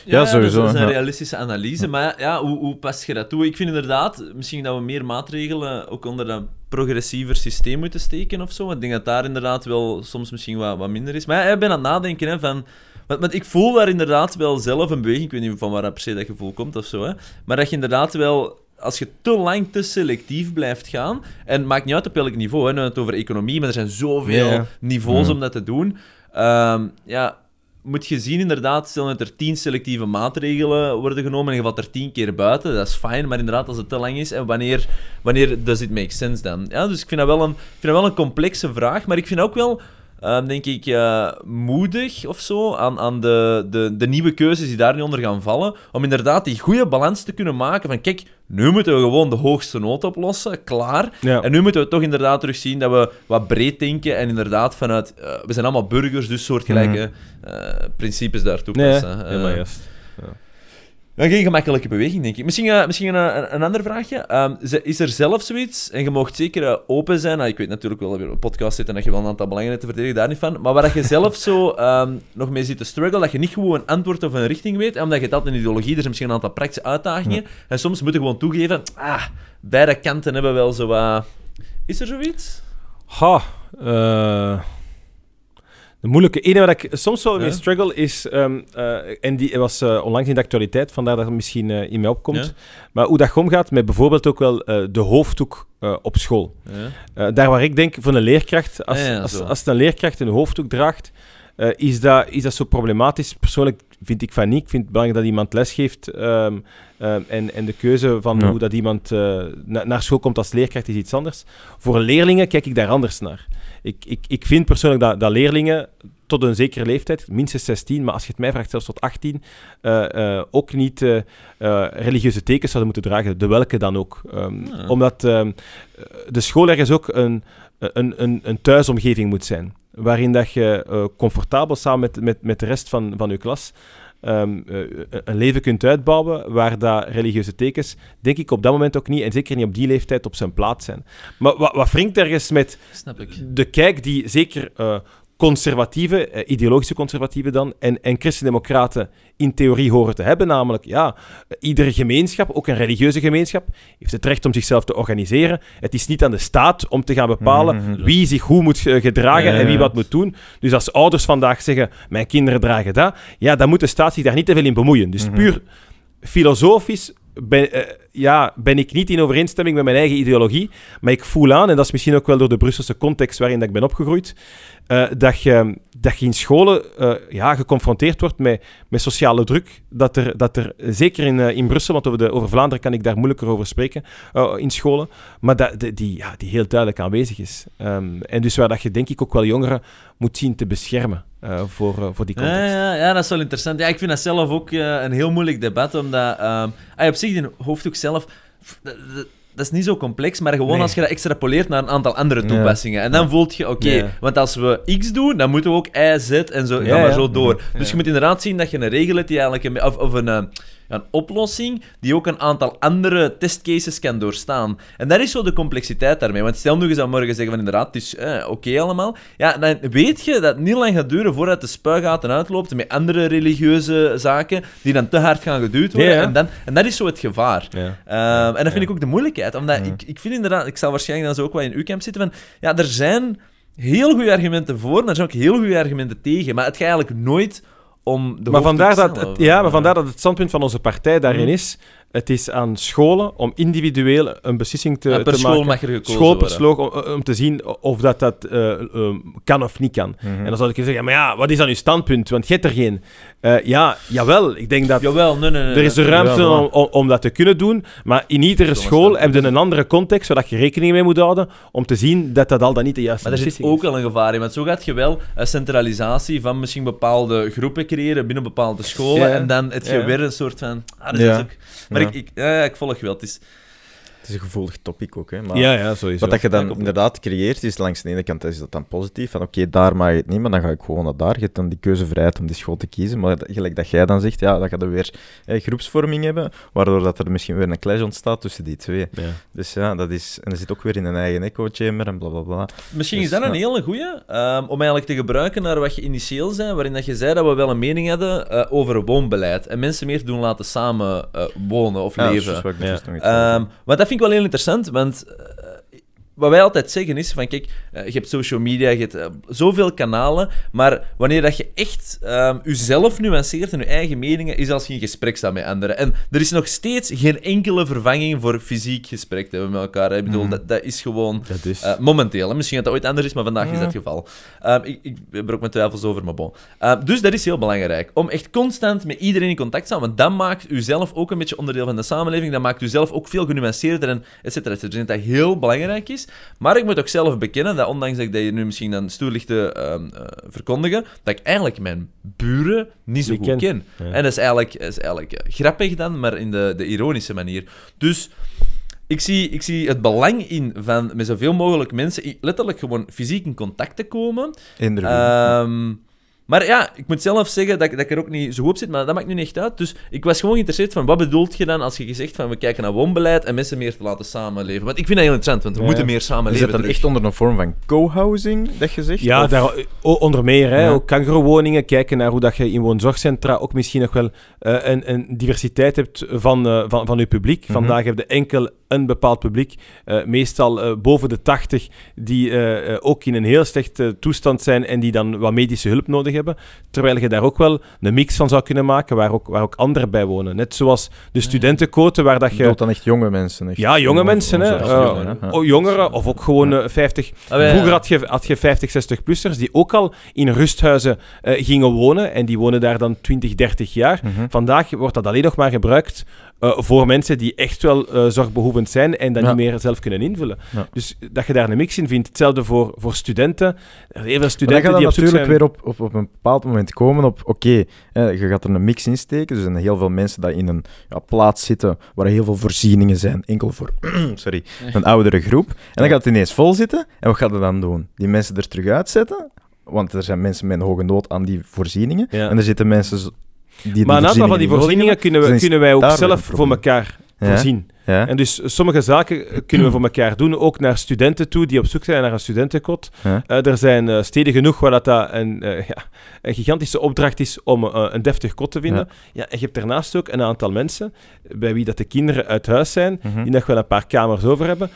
Ja,
Ja, sowieso,
Dat is een
ja.
realistische analyse. Maar ja, hoe, hoe pas je dat toe? Ik vind inderdaad, misschien dat we meer maatregelen ook onder dat progressiever systeem moeten steken of zo. Want ik denk dat daar inderdaad wel soms misschien wat, wat minder is. Maar ja, ik ben aan het nadenken hè, van... Want, want ik voel daar inderdaad wel zelf een beweging. Ik weet niet van waar dat per se dat gevoel komt of zo. Hè. Maar dat je inderdaad wel... Als je te lang te selectief blijft gaan... En het maakt niet uit op welk niveau. Hè. Nu we het over economie, maar er zijn zoveel
Ja, ja.
niveaus
Mhm.
om dat te doen. Ehm, ja, moet je zien inderdaad, stel dat er tien selectieve maatregelen worden genomen en je valt er tien keer buiten, dat is fijn, maar inderdaad, als het te lang is, en wanneer, wanneer does it make sense dan? Ja, dus ik vind dat wel een, ik vind dat wel een complexe vraag, maar ik vind ook wel, eh, denk ik, eh, moedig of zo aan, aan de, de, de nieuwe keuzes die daar nu onder gaan vallen, om inderdaad die goede balans te kunnen maken van, kijk, nu moeten we gewoon de hoogste nood oplossen, klaar.
Ja.
En nu moeten we toch inderdaad terugzien dat we wat breed denken en inderdaad vanuit... eh, we zijn allemaal burgers, dus soortgelijke eh, principes daar
Nee,
toepassen.
helemaal juist.
ja, geen gemakkelijke beweging, denk ik. Misschien, eh, misschien een, een, een ander vraagje. Ehm, is er zelf zoiets, en je mag zeker eh, open zijn, nou, ik weet natuurlijk wel dat je op een podcast zit en dat je wel een aantal belangen hebt te verdedigen, daar niet van, maar waar dat je zelf zo ehm, nog mee zit te struggle, dat je niet gewoon een antwoord of een richting weet, omdat je dat een ideologie, er zijn misschien een aantal praktische uitdagingen, en soms moet je gewoon toegeven, ah, beide kanten hebben wel zo wat... Is er zoiets?
Ha, eh, de moeilijke ene waar ik soms wel mee
Ja.
struggle is, ehm, eh, en die was eh, onlangs in de actualiteit, vandaar dat het misschien eh, in mij opkomt,
Ja.
maar hoe dat omgaat met bijvoorbeeld ook wel eh, de hoofddoek eh, op school.
Ja.
Eh, daar waar ik denk, voor een leerkracht, als,
Ja, ja,
als, als een leerkracht een hoofddoek draagt, eh, is, dat, is dat zo problematisch? Persoonlijk vind ik van niet. Ik vind het belangrijk dat iemand lesgeeft ehm, ehm, en, en de keuze van
Ja.
hoe dat iemand eh, na- naar school komt als leerkracht is iets anders. Voor leerlingen kijk ik daar anders naar. Ik, ik, ik vind persoonlijk dat, dat leerlingen tot een zekere leeftijd, minstens 16, maar als je het mij vraagt, zelfs tot 18, eh, eh, ook niet eh, religieuze tekens zouden moeten dragen, de welke dan ook. Ehm,
Ah.
Omdat ehm, de school ergens ook een, een, een, een thuisomgeving moet zijn, waarin dat je comfortabel samen met, met, met de rest van, van je klas ehm, eh, een leven kunt uitbouwen waar dat religieuze tekens, denk ik op dat moment ook niet, en zeker niet op die leeftijd, op zijn plaats zijn. Maar wat, wat wringt ergens met
Snap ik.
de kijk die zeker eh, conservatieve, eh, ideologische conservatieven dan, en, en christendemocraten in theorie horen te hebben. Namelijk, ja, eh, iedere gemeenschap, ook een religieuze gemeenschap, heeft het recht om zichzelf te organiseren. Het is niet aan de staat om te gaan bepalen
Mhm.
wie zich hoe moet eh, gedragen
Ja,
en wie wat moet doen. Dus als ouders vandaag zeggen, mijn kinderen dragen dat, ja, dan moet de staat zich daar niet te veel in bemoeien. Dus
Mhm.
puur filosofisch ben, ja, ben ik niet in overeenstemming met mijn eigen ideologie, maar ik voel aan, en dat is misschien ook wel door de Brusselse context waarin dat ik ben opgegroeid, eh, dat, je, dat je in scholen eh, ja, geconfronteerd wordt met, met sociale druk. Dat er, dat er zeker in, eh, in Brussel, want over, de, over Vlaanderen kan ik daar moeilijker over spreken, in scholen, maar dat, de- die, ja, die heel duidelijk aanwezig is. Ehm, en dus waar dat je denk ik ook wel jongeren moet zien te beschermen voor, voor die
Ja,
context.
ja, ja, dat is wel interessant. Ja, ik vind dat zelf ook een heel moeilijk debat, omdat... ehm ah, op zich, die hoofddoek zelf... pff, Dat, is niet zo complex, maar gewoon
Nee.
als je dat extrapoleert naar een aantal andere toepassingen. En dan voelt je, oké,
Ja.
want als we X doen, dan moeten we ook Y, Z en zo,
Ja,
ga maar zo door. Dus je moet inderdaad zien dat je een regel hebt die eigenlijk... Een, of, of een, eh, een oplossing die ook een aantal andere testcases kan doorstaan. En dat is zo de complexiteit daarmee. Want stel nu eens aan morgen zeggen van inderdaad, het is eh, oké allemaal. Ja, dan weet je dat het niet lang gaat duren voordat de spuigaten uitloopt met andere religieuze zaken die dan te hard gaan geduwd worden.
Ja, ja.
En, dan, en dat is zo het gevaar.
Ja.
Ehm, en dat vind ik ook de moeilijkheid. Omdat ik, ik vind inderdaad, ik zal waarschijnlijk dan zo ook wel in uw camp zitten van, ja, er zijn heel goede argumenten voor, maar er zijn ook heel goede argumenten tegen. Maar het gaat eigenlijk nooit om de
maar vandaar, dat het, ja, maar vandaar dat het standpunt van onze partij daarin
Mhm.
is. Het is aan scholen om individueel een beslissing te,
Ja, per
te
school
maken.
mag er gekozen
School per om, om te zien of dat, dat eh, eh, kan of niet kan.
Mhm.
En dan zou ik zeggen, maar ja, wat is dan uw standpunt? Want je hebt er geen. Eh, ja, jawel, ik denk dat...
Jawel, nee, nee, nee.
Er is de ruimte
Ja,
om, om, om dat te kunnen doen, maar in iedere school heb je een andere context, zodat je rekening mee moet houden om te zien dat dat al dan niet de juiste
Maar er zit ook wel een gevaar in, want zo gaat je wel een centralisatie van misschien bepaalde groepen creëren binnen bepaalde scholen,
Ja.
en dan heb je
Ja.
weer een soort van... Ah, dat
Ja.
is ook... Maar
Ja.
ik, ik, ja, ik volg wel. Het is,
Het is een gevoelig topic ook, hè. Maar...
Ja, ja, sowieso.
Wat dat je dan inderdaad creëert, is langs de ene kant is dat dan positief, van oké, daar mag je het niet, maar dan ga ik gewoon naar daar. Je hebt dan die keuzevrijheid om die school te kiezen, maar gelijk dat jij dan zegt, ja, dan ga je weer eh, groepsvorming hebben, waardoor dat er misschien weer een clash ontstaat tussen die twee.
Ja.
Dus ja, dat is... En dat zit ook weer in een eigen echo-chamber en blablabla. Bla, bla.
misschien
Dus,
is dat een hele goeie, ehm, om eigenlijk te gebruiken naar wat je initieel zei, waarin dat je zei dat we wel een mening hadden eh, over woonbeleid. En mensen meer doen laten samen eh, wonen of
Ja, dat is
leven.
juist wat ik
Ja.
juist nog iets zei.
want dat vind ik wel heel interessant, want eh, wat wij altijd zeggen is van kijk, eh, je hebt social media, je hebt eh, zoveel kanalen, maar wanneer dat je echt ehm jezelf nuanceert en je eigen meningen, is als je in gesprek staat met anderen. En er is nog steeds geen enkele vervanging voor fysiek gesprek te hebben met elkaar. hè. Ik bedoel,
Mhm.
dat, dat is gewoon...
Dat is...
eh, momenteel, hè. misschien dat dat ooit anders is, maar vandaag is dat het geval. Ehm, ik, ik heb er ook mijn twijfels over, maar bon. Ehm, dus dat is heel belangrijk. Om echt constant met iedereen in contact te staan, want dat maakt u zelf ook een beetje onderdeel van de samenleving. Dat maakt u zelf ook veel genuanceerder en et cetera, et cetera. Ik denk dat dat heel belangrijk is. Maar ik moet ook zelf bekennen dat, ondanks dat ik dat hier nu misschien dan stoer ligt te ehm, eh, verkondigen, dat ik eigenlijk mijn buren niet zo goed
ken.
ken.
Ja.
En dat is eigenlijk, is eigenlijk eh, grappig dan, maar in de, de ironische manier. Dus ik zie, ik zie het belang in van met zoveel mogelijk mensen letterlijk gewoon fysiek in contact te komen.
Wie.
Maar ja, ik moet zelf zeggen dat, ik- dat ik er ook niet zo goed op zit, maar dat maakt nu niet echt uit. Dus ik was gewoon geïnteresseerd van wat bedoelt je dan als je gezegd van we kijken naar woonbeleid en mensen meer te laten samenleven. Want ik vind dat heel interessant, want we
Ja.
moeten meer
is
samenleven.
dat dan
terug.
echt onder een vorm van co-housing, dat je zegt?
Ja,
Of-
daar, onder meer. Hè,
Ja.
Ook kangerowoningen, kijken naar hoe dat je in woonzorgcentra ook misschien nog wel eh, een, een diversiteit hebt van, eh, van, van je publiek.
Mhm.
Vandaag heb je enkel een bepaald publiek, eh, meestal eh, boven de 80, die eh, ook in een heel slechte toestand zijn en die dan wat medische hulp nodig hebben. Terwijl je daar ook wel een mix van zou kunnen maken, waar ook, waar ook anderen bij wonen. Net zoals de studentenquote, waar dat
Je bedoelt dan echt jonge mensen? Echt
Ja, jonge mensen, hè. Eh,
jongeren,
oh, jongeren, of ook gewoon eh, 50.
Ah,
Vroeger had je, had je 50, 60-plussers die ook al in rusthuizen eh, gingen wonen. En die wonen daar dan 20, 30 jaar.
Mhm.
Vandaag wordt dat alleen nog maar gebruikt eh, voor mensen die echt wel eh, zijn en dat
Ja.
niet meer zelf kunnen invullen.
Ja.
Dus dat je daar een mix in vindt. Hetzelfde voor, voor studenten. Er zijn heel veel
Maar dan
studenten
gaat
die
natuurlijk
zijn...
weer op, op, op een bepaald moment komen op, oké, eh, je gaat er een mix in steken, dus er zijn heel veel mensen die in een ja, plaats zitten waar heel veel voorzieningen zijn, enkel voor sorry, een oudere groep. En dan gaat het ineens vol zitten, en wat gaat het dan doen? Die mensen er terug uitzetten, want er zijn mensen met een hoge nood aan die voorzieningen,
Ja.
en er zitten mensen die die
Maar een aantal van die voorzieningen kunnen, we,
Dus
kunnen wij ook zelf voor elkaar
Ja.
voorzien.
Hebben.
En dus sommige zaken kunnen we voor elkaar doen, ook naar studenten toe die op zoek zijn naar een studentenkot.
Ja.
Eh, er zijn eh, steden genoeg waar dat, dat een, eh, ja, een gigantische opdracht is om een deftig kot te vinden. Ja. en je hebt daarnaast ook een aantal mensen bij wie dat de kinderen uit huis zijn,
Mhm.
die nog wel een paar kamers over hebben,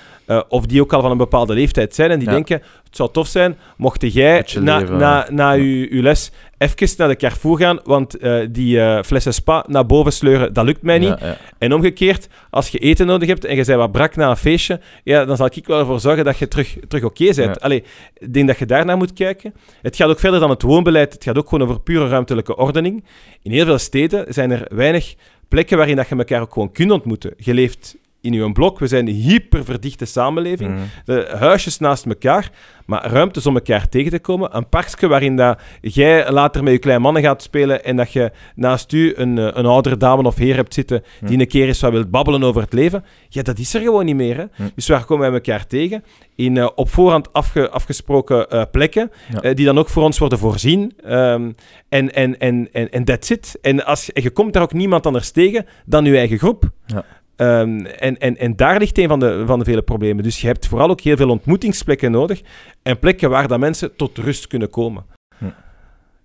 of die ook al van een bepaalde leeftijd zijn en die
Ja.
denken, het zou tof zijn, mocht jij na, na, na
ja.
uw, uw les even naar de Carrefour gaan, want eh, die eh, flessen spa naar boven sleuren, dat lukt mij niet.
Ja, ja.
En omgekeerd, als je eten nodig hebt en je bent wat brak na een feestje, ja, dan zal ik wel ervoor zorgen dat je terug, terug oké bent.
Ja.
Allee, ik denk dat je daarnaar moet kijken. Het gaat ook verder dan het woonbeleid. Het gaat ook gewoon over pure ruimtelijke ordening. In heel veel steden zijn er weinig plekken waarin dat je elkaar ook gewoon kunt ontmoeten. Je leeft in je blok. We zijn een hyperverdichte samenleving.
Mhm.
De huisjes naast elkaar, maar ruimtes om elkaar tegen te komen. Een parkje waarin dat jij later met je kleine mannen gaat spelen en dat je naast u een, eh, een oudere dame of heer hebt zitten die een keer eens wat wilt babbelen over het leven. Ja, dat is er gewoon niet meer. Hè?
Hm.
Dus waar komen wij elkaar tegen? In eh, op voorhand afge- afgesproken eh, plekken,
Ja.
eh, die dan ook voor ons worden voorzien. Ehm, en en, en, en, en that's it. En, als, je- en je komt daar ook niemand anders tegen dan je eigen groep.
Ja.
Ehm, en, en, en daar ligt een van de, van de vele problemen. Dus je hebt vooral ook heel veel ontmoetingsplekken nodig. En plekken waar dat mensen tot rust kunnen komen.
Hm.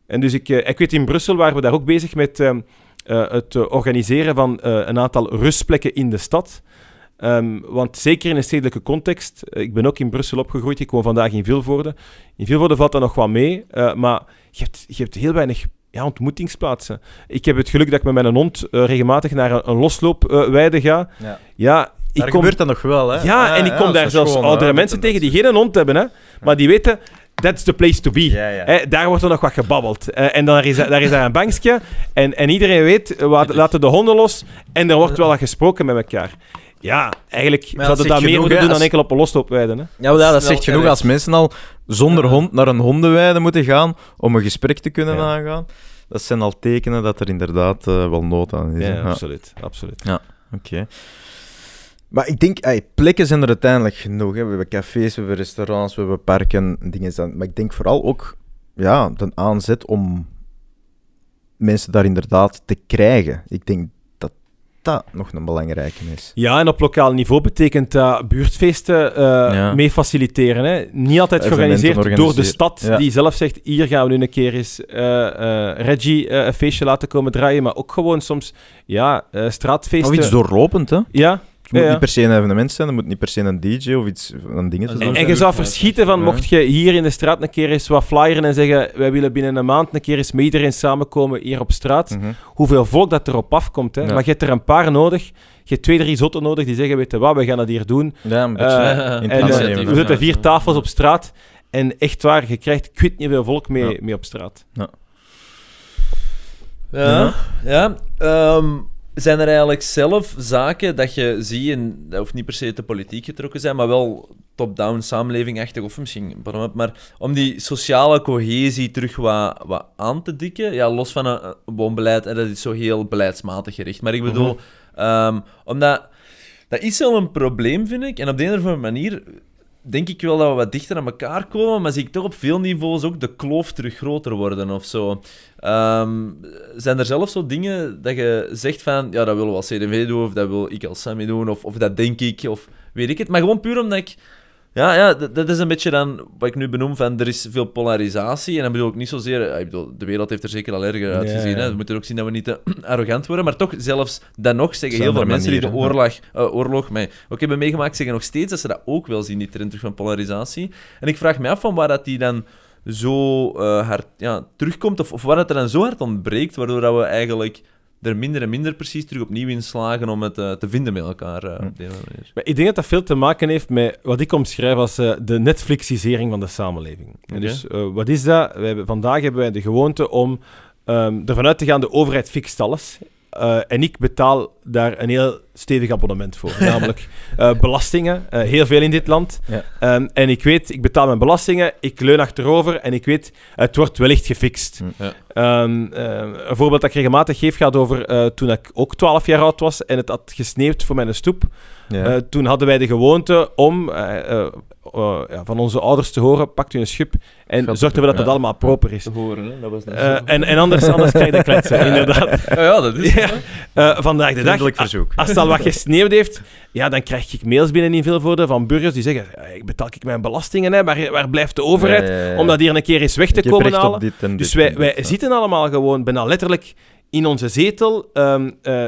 En dus ik, eh, ik weet in Brussel waren we daar ook bezig met ehm, eh, het eh, organiseren van een aantal rustplekken in de stad. Ehm, want zeker in een stedelijke context, ik ben ook in Brussel opgegroeid, ik woon vandaag in Vilvoorde. In Vilvoorde valt dat nog wat mee, maar je hebt, je hebt heel weinig ja, ontmoetingsplaatsen. Ik heb het geluk dat ik met mijn hond eh, regelmatig naar een, een losloopweide ga.
Ja.
Ja, ik
Daar
kom,
gebeurt dat nog wel, hè?
ja, en ik kom daar zelfs
schoon,
oudere
hè.
mensen tegen die geen hond hebben, hè, maar die weten, that's the place to be.
Ja, ja.
Daar wordt er nog wat gebabbeld. Eh, en dan is, daar is daar een bankje. En, en iedereen weet, we laten- laten de honden los. En er wordt wel wat gesproken met elkaar. Ja, eigenlijk zouden we dat meer
genoeg,
moeten
hè,
doen dan
als-
enkel op een losloopweide. Hè.
Ja, ja, dat zegt genoeg als mensen al zonder hond naar een hondenweide moeten gaan om een gesprek te kunnen
Ja.
aangaan. Dat zijn al tekenen dat er inderdaad eh, wel nood aan is.
Ja.
Ja,
absoluut. absoluut.
Oké. Maar ik denk, ey, plekken zijn er uiteindelijk genoeg. Hè. We hebben cafés, we hebben restaurants, we hebben parken, dingen. zijn- Maar ik denk vooral ook ja, de aanzet om mensen daar inderdaad te krijgen. Ik denk dat nog een belangrijke is.
Ja, en op lokaal niveau betekent dat buurtfeesten
Ja.
mee faciliteren. Hè. Niet altijd georganiseerd door de stad,
Ja.
die zelf zegt, hier gaan we nu een keer eens eh, eh, Reggie een feestje laten komen draaien, maar ook gewoon soms ja, straatfeesten.
Of iets doorlopend, hè?
Ja,
moet
Ja,
niet per se een evenement zijn, het moet niet per se een DJ of iets een ding
En-
zijn.
En, je zou verschieten van,
ja.
mocht je hier in de straat een keer eens wat flyeren en zeggen, wij willen binnen een maand een keer eens met iedereen samenkomen hier op straat.
Mhm.
Hoeveel volk dat erop afkomt. Hè?
Ja.
Maar je hebt er een paar nodig. Je hebt twee, drie zotten nodig die zeggen, weet je wat, we gaan dat hier doen.
Ja, een beetje.
En
hè.
we zetten vier tafels op straat. En echt waar, je krijgt ik weet niet veel volk mee,
Ja.
mee op straat.
Ja, ja. ehm, zijn er eigenlijk zelf zaken dat je ziet, en dat hoeft niet per se te politiek getrokken zijn, maar wel top-down samenlevingachtig, of misschien maar om die sociale cohesie terug wat, wat aan te dikken, ja, los van een, woonbeleid, en dat is zo heel beleidsmatig gericht. Maar ik bedoel, ehm, omdat dat is wel een probleem, vind ik, en op de een of andere manier denk ik wel dat we wat dichter aan elkaar komen, maar zie ik toch op veel niveaus ook de kloof terug groter worden of zo. Ehm, zijn er zelf zo dingen dat je zegt van, ja, dat willen we als CDV doen, of dat wil ik als Sammy doen, of, of dat denk ik, of weet ik het. Maar gewoon puur omdat ik... Ja, ja dat, dat is een beetje dan wat ik nu benoem van, er is veel polarisatie, en dan bedoel ik niet zozeer... eh, Ik bedoel, de wereld heeft er zeker al erger uitgezien,
Ja, ja.
hè. We moeten ook zien dat we niet te arrogant worden, maar toch, zelfs dan nog zeggen heel veel mensen die de oorlog, eh, oorlog mij ook hebben meegemaakt, zeggen nog steeds dat ze dat ook wel zien, die trend terug van polarisatie. En ik vraag me af van waar dat die dan zo eh, hard ja, terugkomt, of, of waar het er dan zo hard ontbreekt, waardoor dat we eigenlijk er minder en minder precies terug opnieuw in slagen om het eh, te vinden met elkaar. eh, op die manier.
Maar ik denk dat dat veel te maken heeft met wat ik omschrijf als eh, de Netflixisering van de samenleving. Dus wat is dat? Hebben, vandaag hebben wij de gewoonte om ehm, ervan uit te gaan, de overheid fixt alles. En ik betaal daar een heel stevig abonnement voor. Namelijk eh, belastingen, eh, heel veel in dit land.
Ja.
Ehm, en ik weet, ik betaal mijn belastingen, ik leun achterover en ik weet, het wordt wellicht gefixt.
Ja.
Ehm, eh, een voorbeeld dat ik regelmatig geef gaat over eh, toen ik ook 12 jaar oud was en het had gesneeuwd voor mijn stoep.
Ja.
Eh, toen hadden wij de gewoonte om eh, ja, van onze ouders te horen: pakt u een schip en
Gaat
zorgt ervoor dat
ja.
het allemaal proper is.
Te horen, hè? dat was
en, en anders, anders krijg je de kletsen, inderdaad.
Ja, ja, dat is
Ja. Eh, vandaag de dag,
Vriendelijk verzoek.
als het al wat gesneeuwd heeft, ja, dan krijg ik mails binnen in Vilvoorde van burgers die zeggen: "Ja, Ik betaal ik mijn belastingen, hè, waar, waar blijft de overheid
Ja, ja, ja.
om dat hier een keer eens weg te
Ik
komen halen?
dit
Dus wij, wij zitten allemaal gewoon bijna letterlijk in onze zetel eh,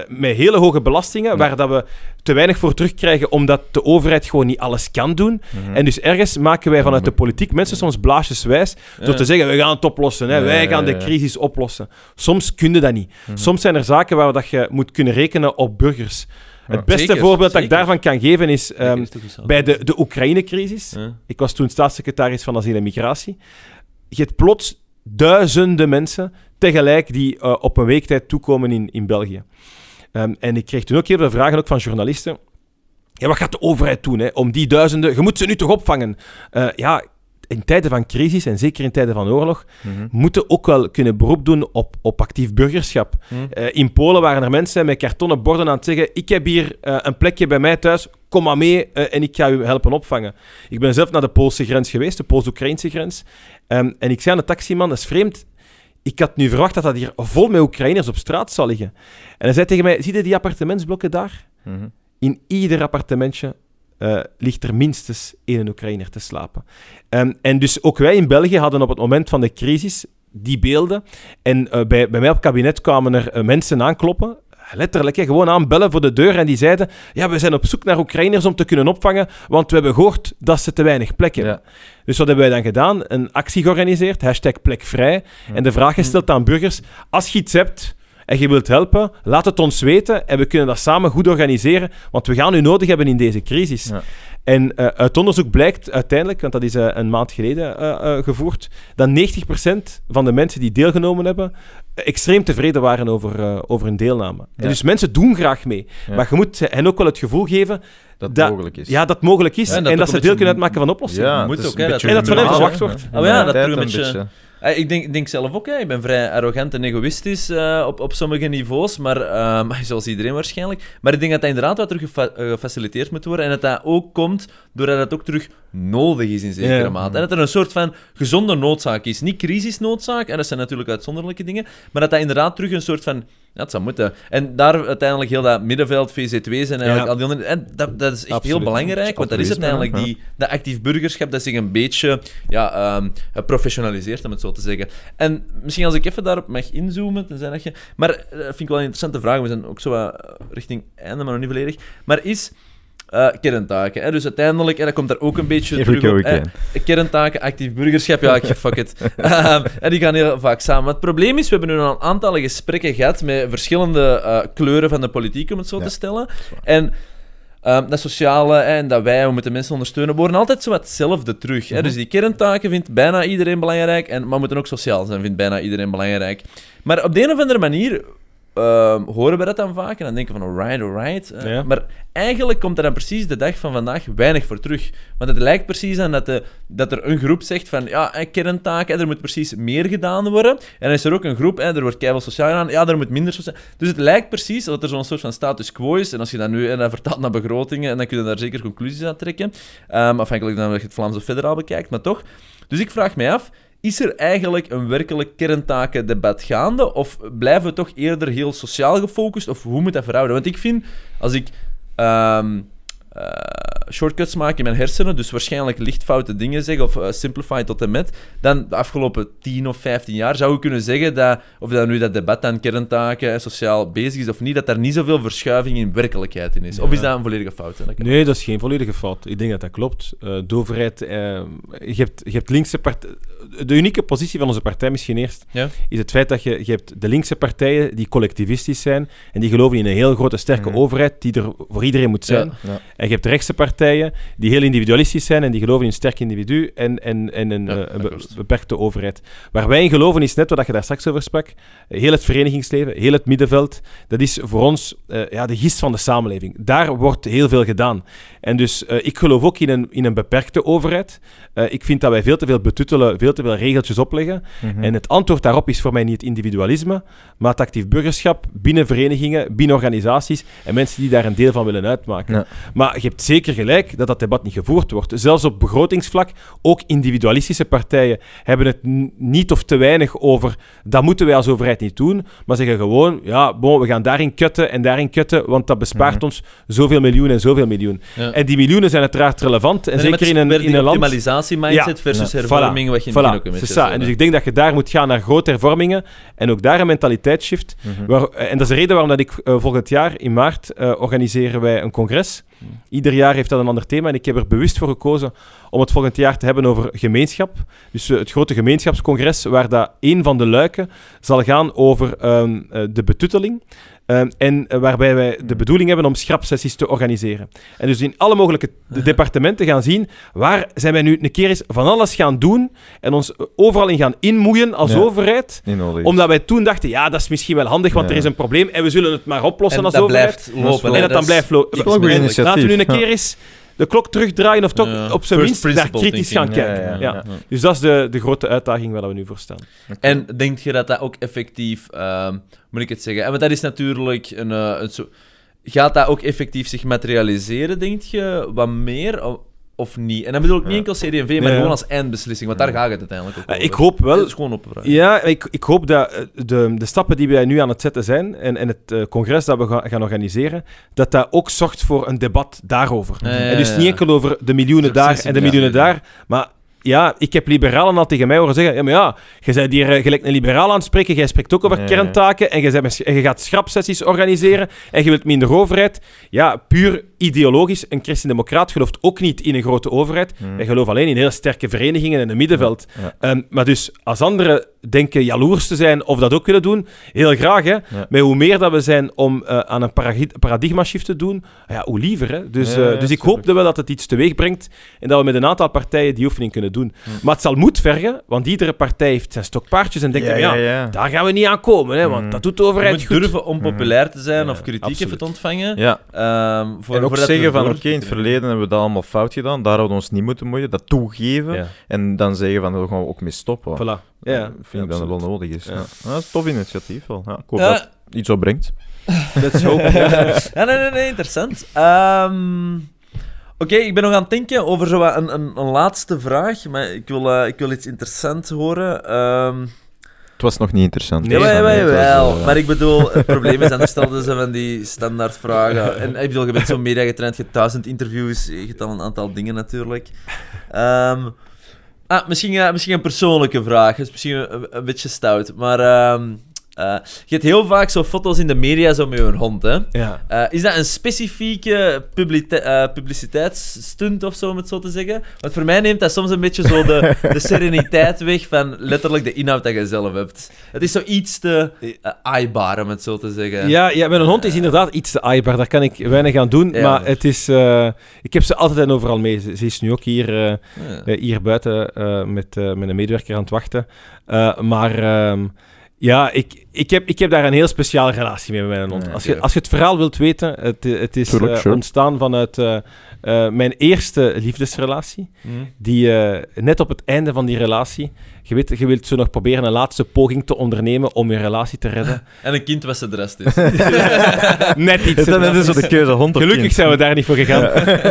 met hele hoge belastingen, waar dat we te weinig voor terugkrijgen, omdat de overheid gewoon niet alles kan doen.
Mhm.
En dus ergens maken wij vanuit de politiek mensen soms blaasjeswijs door
Ja.
te zeggen, we gaan het oplossen, hè,
Ja,
wij gaan de crisis oplossen. Soms kun je dat niet.
Mhm.
Soms zijn er zaken waar dat je moet kunnen rekenen op burgers. Het beste
Zeker,
voorbeeld dat ik daarvan kan geven is ehm, bij de, de Oekraïne-crisis. Ik was toen staatssecretaris van Asiel en Migratie. Je hebt plots duizenden mensen tegelijk die eh, op een week tijd toekomen in, in België. Ehm, en ik kreeg toen ook heel veel vragen ook van journalisten. Ja, wat gaat de overheid doen hè, om die duizenden... Je moet ze nu toch opvangen? Eh, ja, in tijden van crisis en zeker in tijden van oorlog
Mhm.
moeten ook wel kunnen beroep doen op, op actief burgerschap.
Hm.
Eh, in Polen waren er mensen met kartonnen borden aan het zeggen: Ik heb hier een plekje bij mij thuis, kom maar mee en ik ga u helpen opvangen. Ik ben zelf naar de Poolse grens geweest, de Pools-Oekraïnse grens. Ehm, en ik zei aan de taximan: Dat is vreemd. Ik had nu verwacht dat dat hier vol met Oekraïners op straat zou liggen. En hij zei tegen mij: Zie je die appartementsblokken daar?
Mhm.
In ieder appartementje eh, ligt er minstens één Oekraïner te slapen. Ehm, en dus ook wij in België hadden op het moment van de crisis die beelden. En eh, bij, bij mij op het kabinet kwamen er eh, mensen aankloppen. Letterlijk hè, gewoon aanbellen voor de deur en die zeiden, ja, we zijn op zoek naar Oekraïners om te kunnen opvangen, want we hebben gehoord dat ze te weinig plek hebben.
Ja.
Dus wat hebben wij dan gedaan? Een actie georganiseerd, hashtag plekvrij, en de vraag gesteld aan burgers, als je iets hebt en je wilt helpen, laat het ons weten en we kunnen dat samen goed organiseren, want we gaan u nodig hebben in deze crisis.
Ja.
En eh, uit onderzoek blijkt uiteindelijk, want dat is eh, een maand geleden eh, gevoerd, dat 90% van de mensen die deelgenomen hebben, extreem tevreden waren over, over hun deelname. En dus mensen doen graag mee.
Ja.
Maar je moet hen ook wel het gevoel geven
Dat,
dat,
mogelijk is.
ja, dat mogelijk is
Ja, en
en
dat
ze deel kunnen uitmaken van oplossingen.
Ja,
Moet ook, hè, dat-
En dat van hen verwacht wordt.
Oh ja, dat een beetje... Eh, Ik denk, denk zelf ook, hè. ik ben vrij arrogant en egoïstisch eh, op, op sommige niveaus, maar ehm, zoals iedereen waarschijnlijk. Maar ik denk dat dat inderdaad wat terug gefa- eh, gefaciliteerd moet worden en dat dat ook komt doordat het ook terug nodig is in zekere
Ja.
mate. En dat er een soort van gezonde noodzaak is. Niet crisisnoodzaak, en dat zijn natuurlijk uitzonderlijke dingen, maar dat dat inderdaad terug een soort van... Ja, het zou moeten. En daar uiteindelijk heel dat middenveld, VZ2's en eigenlijk
Ja.
al die andere... En dat, dat is echt
Absoluut.
heel belangrijk, want dat is uiteindelijk die, dat actief burgerschap dat zich een beetje ja, ehm, professionaliseert, om het zo te zeggen. En misschien als ik even daarop mag inzoomen, tenzij dat je... Maar eh, dat vind ik wel een interessante vraag. We zijn ook zo eh, richting einde, maar nog niet volledig. Maar is... eh, kerntaken. Hè? Dus uiteindelijk, en dat komt daar ook een beetje
Every
terug op.
again.
Kerntaken, actief burgerschap, ja, ik fuck it. Ehm, en die gaan heel vaak samen. Maar het probleem is, we hebben nu al een aantal gesprekken gehad met verschillende eh, kleuren van de politiek, om het zo
Ja,
te stellen. En ehm, dat sociale en dat wij, we moeten mensen ondersteunen, worden altijd zo wat hetzelfde terug. Hè? Dus die kerntaken vindt bijna iedereen belangrijk, en, maar we moeten ook sociaal zijn, vindt bijna iedereen belangrijk. Maar op de een of andere manier ehm, horen we dat dan vaak en dan denken van alright, alright. Eh,
Ja.
Maar eigenlijk komt er dan precies de dag van vandaag weinig voor terug. Want het lijkt precies aan dat, de, dat er een groep zegt van ja, hè, kerntaken, er moet precies meer gedaan worden. En dan is er ook een groep, hè, er wordt keihard sociaal gedaan, ja, er moet minder sociaal... Dus het lijkt precies dat er zo'n soort van status quo is. En als je dat nu en dat vertaalt naar begrotingen, en dan kun je daar zeker conclusies uit trekken. Ehm, afhankelijk dan of je het Vlaams of federaal bekijkt, maar toch. Dus ik vraag mij af, is er eigenlijk een werkelijk kerntakendebat gaande? Of blijven we toch eerder heel sociaal gefocust? Of hoe moet dat verhouden? Want ik vind, als ik ehm, eh, shortcuts maak in mijn hersenen, dus waarschijnlijk lichtfoute dingen zeg, of eh, simplify tot en met, dan de afgelopen 10 of 15 jaar zou ik kunnen zeggen dat, of dat nu dat debat aan kerntaken en sociaal bezig is of niet, dat daar niet zoveel verschuiving in werkelijkheid in is. Of is dat een volledige fout? hè?
Nee, dat is geen volledige fout. Ik denk dat dat klopt. Eh, de overheid... eh, je, hebt, je hebt linkse part- De unieke positie van onze partij misschien eerst,
Ja.
is het feit dat je, je hebt de linkse partijen die collectivistisch zijn en die geloven in een heel grote, sterke
Mhm.
overheid die er voor iedereen moet zijn.
Ja.
Ja.
En je hebt rechtse partijen die heel individualistisch zijn en die geloven in een sterk individu en, en, en een, eh, een be-
akkoord.
beperkte overheid. Waar wij in geloven is net wat je daar straks over sprak. eh, Heel het verenigingsleven, heel het middenveld, dat is voor ons eh, ja, de gist van de samenleving. Daar wordt heel veel gedaan. En dus ik geloof ook in een, in een beperkte overheid. Ik vind dat wij veel te veel betuttelen, veel te veel regeltjes opleggen.
Mhm.
En het antwoord daarop is voor mij niet het individualisme, maar het actief burgerschap binnen verenigingen, binnen organisaties en mensen die daar een deel van willen uitmaken.
Ja.
Maar je hebt zeker gelijk dat dat debat niet gevoerd wordt. Zelfs op begrotingsvlak, ook individualistische partijen hebben het niet of te weinig over dat moeten wij als overheid niet doen, maar zeggen gewoon, ja, bon, we gaan daarin kutten en daarin kutten, want dat bespaart
Mhm.
ons zoveel miljoen en zoveel miljoen.
Ja.
En die miljoenen zijn uiteraard relevant, en
Nee,
zeker in een, in een land...
optimalisatie-mindset
Ja.
versus hervorming, wat je zei,
En dus ik denk dat je daar moet gaan naar grote hervormingen en ook daar een mentaliteitsshift.
Mhm.
Waar, en dat is de reden waarom dat ik eh, volgend jaar in maart eh, organiseren wij een congres. Ieder jaar heeft dat een ander thema en ik heb er bewust voor gekozen om het volgend jaar te hebben over gemeenschap. Dus eh, het grote gemeenschapscongres, waar dat een van de luiken zal gaan over ehm, eh, de betutteling. Ehm, en eh, waarbij wij de bedoeling hebben om schrapsessies te organiseren. En dus in alle mogelijke de departementen gaan zien waar zijn wij nu een keer eens van alles gaan doen en ons overal in gaan inmoeien als
Ja.
overheid. Omdat wij toen dachten, ja, dat is misschien wel handig, want
Ja.
er is een probleem en we zullen het maar oplossen
En
als
dat
overheid.
blijft lopen.
en dat dan blijft lopen.
dat.
Laten we nu een keer eens de klok terugdraaien of toch
Ja.
op zijn minst daar kritisch gaan kijken.
Ja,
Ja,
ja, ja.
Dus dat is de, de grote uitdaging waar we nu voor staan.
En denk je dat dat ook effectief, ehm, moet ik het zeggen? En want dat is natuurlijk een, eh, een zo... Gaat dat ook effectief zich materialiseren, denk je? Wat meer of niet? En dan bedoel ik niet enkel CD&V, maar gewoon als eindbeslissing, want daar gaat het uiteindelijk ook
Eh,
over.
ik hoop wel
is gewoon op.
Ja, ik, ik hoop dat eh, de, de stappen die wij nu aan het zetten zijn en, en het eh, congres dat we ga- gaan organiseren, dat dat ook zorgt voor een debat daarover. En dus niet enkel over de miljoenen daar en de miljoenen daar, maar ja, ik heb liberalen al tegen mij horen zeggen, ja, maar ja, je bent hier eh, gelijk een liberaal aan het spreken, jij spreekt ook over kerntaken en je, bent en je gaat schrapsessies organiseren en je wilt minder overheid. Ja, puur ideologisch, een christendemocraat gelooft ook niet in een grote overheid. Wij geloven alleen in heel sterke verenigingen en een middenveld.
Ja.
Ehm, maar dus, als anderen denken jaloers te zijn of dat ook willen doen, heel graag, hè. Maar hoe meer dat we zijn om eh, aan een paradigma-shift te doen, ja, hoe liever, hè. Dus,
Ja,
eh,
ja,
dus ik hoop dat we dat het iets teweeg brengt en dat we met een aantal partijen die oefening kunnen doen. Maar het zal moed vergen, want iedere partij heeft zijn stokpaardjes en denkt,
Ja,
ja,
ja, ja.
daar gaan we niet aan komen, hè, want
Mm.
dat doet de
Je
overheid
moet
goed.
durven onpopulair te zijn
Ja,
of kritiek
absoluut.
even te ontvangen.
Ja.
Ehm, voor,
en ook zeggen van, oké, in het verleden hebben we dat allemaal fout gedaan, daar hadden we ons niet moeten moeien, dat toegeven,
Ja,
en dan zeggen van, daar gaan we ook mee stoppen.
voilà. Ja,
Dat vind ik dat het wel nodig is.
Ja.
Dat is een tof initiatief wel. Ja, ik hoop
Ja.
dat het iets opbrengt.
Let's hope.
Ja, nee, nee, nee, interessant. Ehm, Oké, ik ben nog aan het denken over zo een, een, een laatste vraag, maar ik wil, eh, ik wil iets interessants horen. Ehm
Het was nog niet interessant.
Nee,
ja,
dan-
jawel.
eh,
Maar ik bedoel, het probleem is, anders stelden ze van die standaardvragen. En ik bedoel, je bent zo media getraind, je hebt duizend interviews, je hebt al een aantal dingen natuurlijk. Ehm, ah, misschien, eh, misschien een persoonlijke vraag, dat is misschien een, een beetje stout, maar ehm, eh, je hebt heel vaak zo foto's in de media zo met je hond, hè?
ja.
Eh, is dat een specifieke eh, publiciteitsstunt of zo, om het zo te zeggen? Want voor mij neemt dat soms een beetje zo de, de sereniteit weg van letterlijk de inhoud dat je zelf hebt. Het is zo iets te uh, aaibaar, om het zo te zeggen.
Ja, ja, met een hond is inderdaad iets te aaibaar. Daar kan ik weinig aan doen.
Ja.
Maar het is... ik heb ze altijd en overal mee. Ze, ze is nu ook hier,
Ja.
eh, hier buiten met, met een medewerker aan het wachten. Maar ehm, ja, ik, ik, heb, ik heb daar een heel speciale relatie mee met mijn hond. Als je, als je het verhaal wilt weten, het, het is
Tuurlijk,
eh,
sure.
ontstaan vanuit eh, eh, mijn eerste liefdesrelatie.
Hm.
Die eh, net op het einde van die relatie... Je, weet, je wilt zo nog proberen een laatste poging te ondernemen om je relatie te redden.
En een kind was de rest is.
Net iets.
Is dat net zo de keuze hond of
Gelukkig
kind?
zijn we daar niet voor gegaan.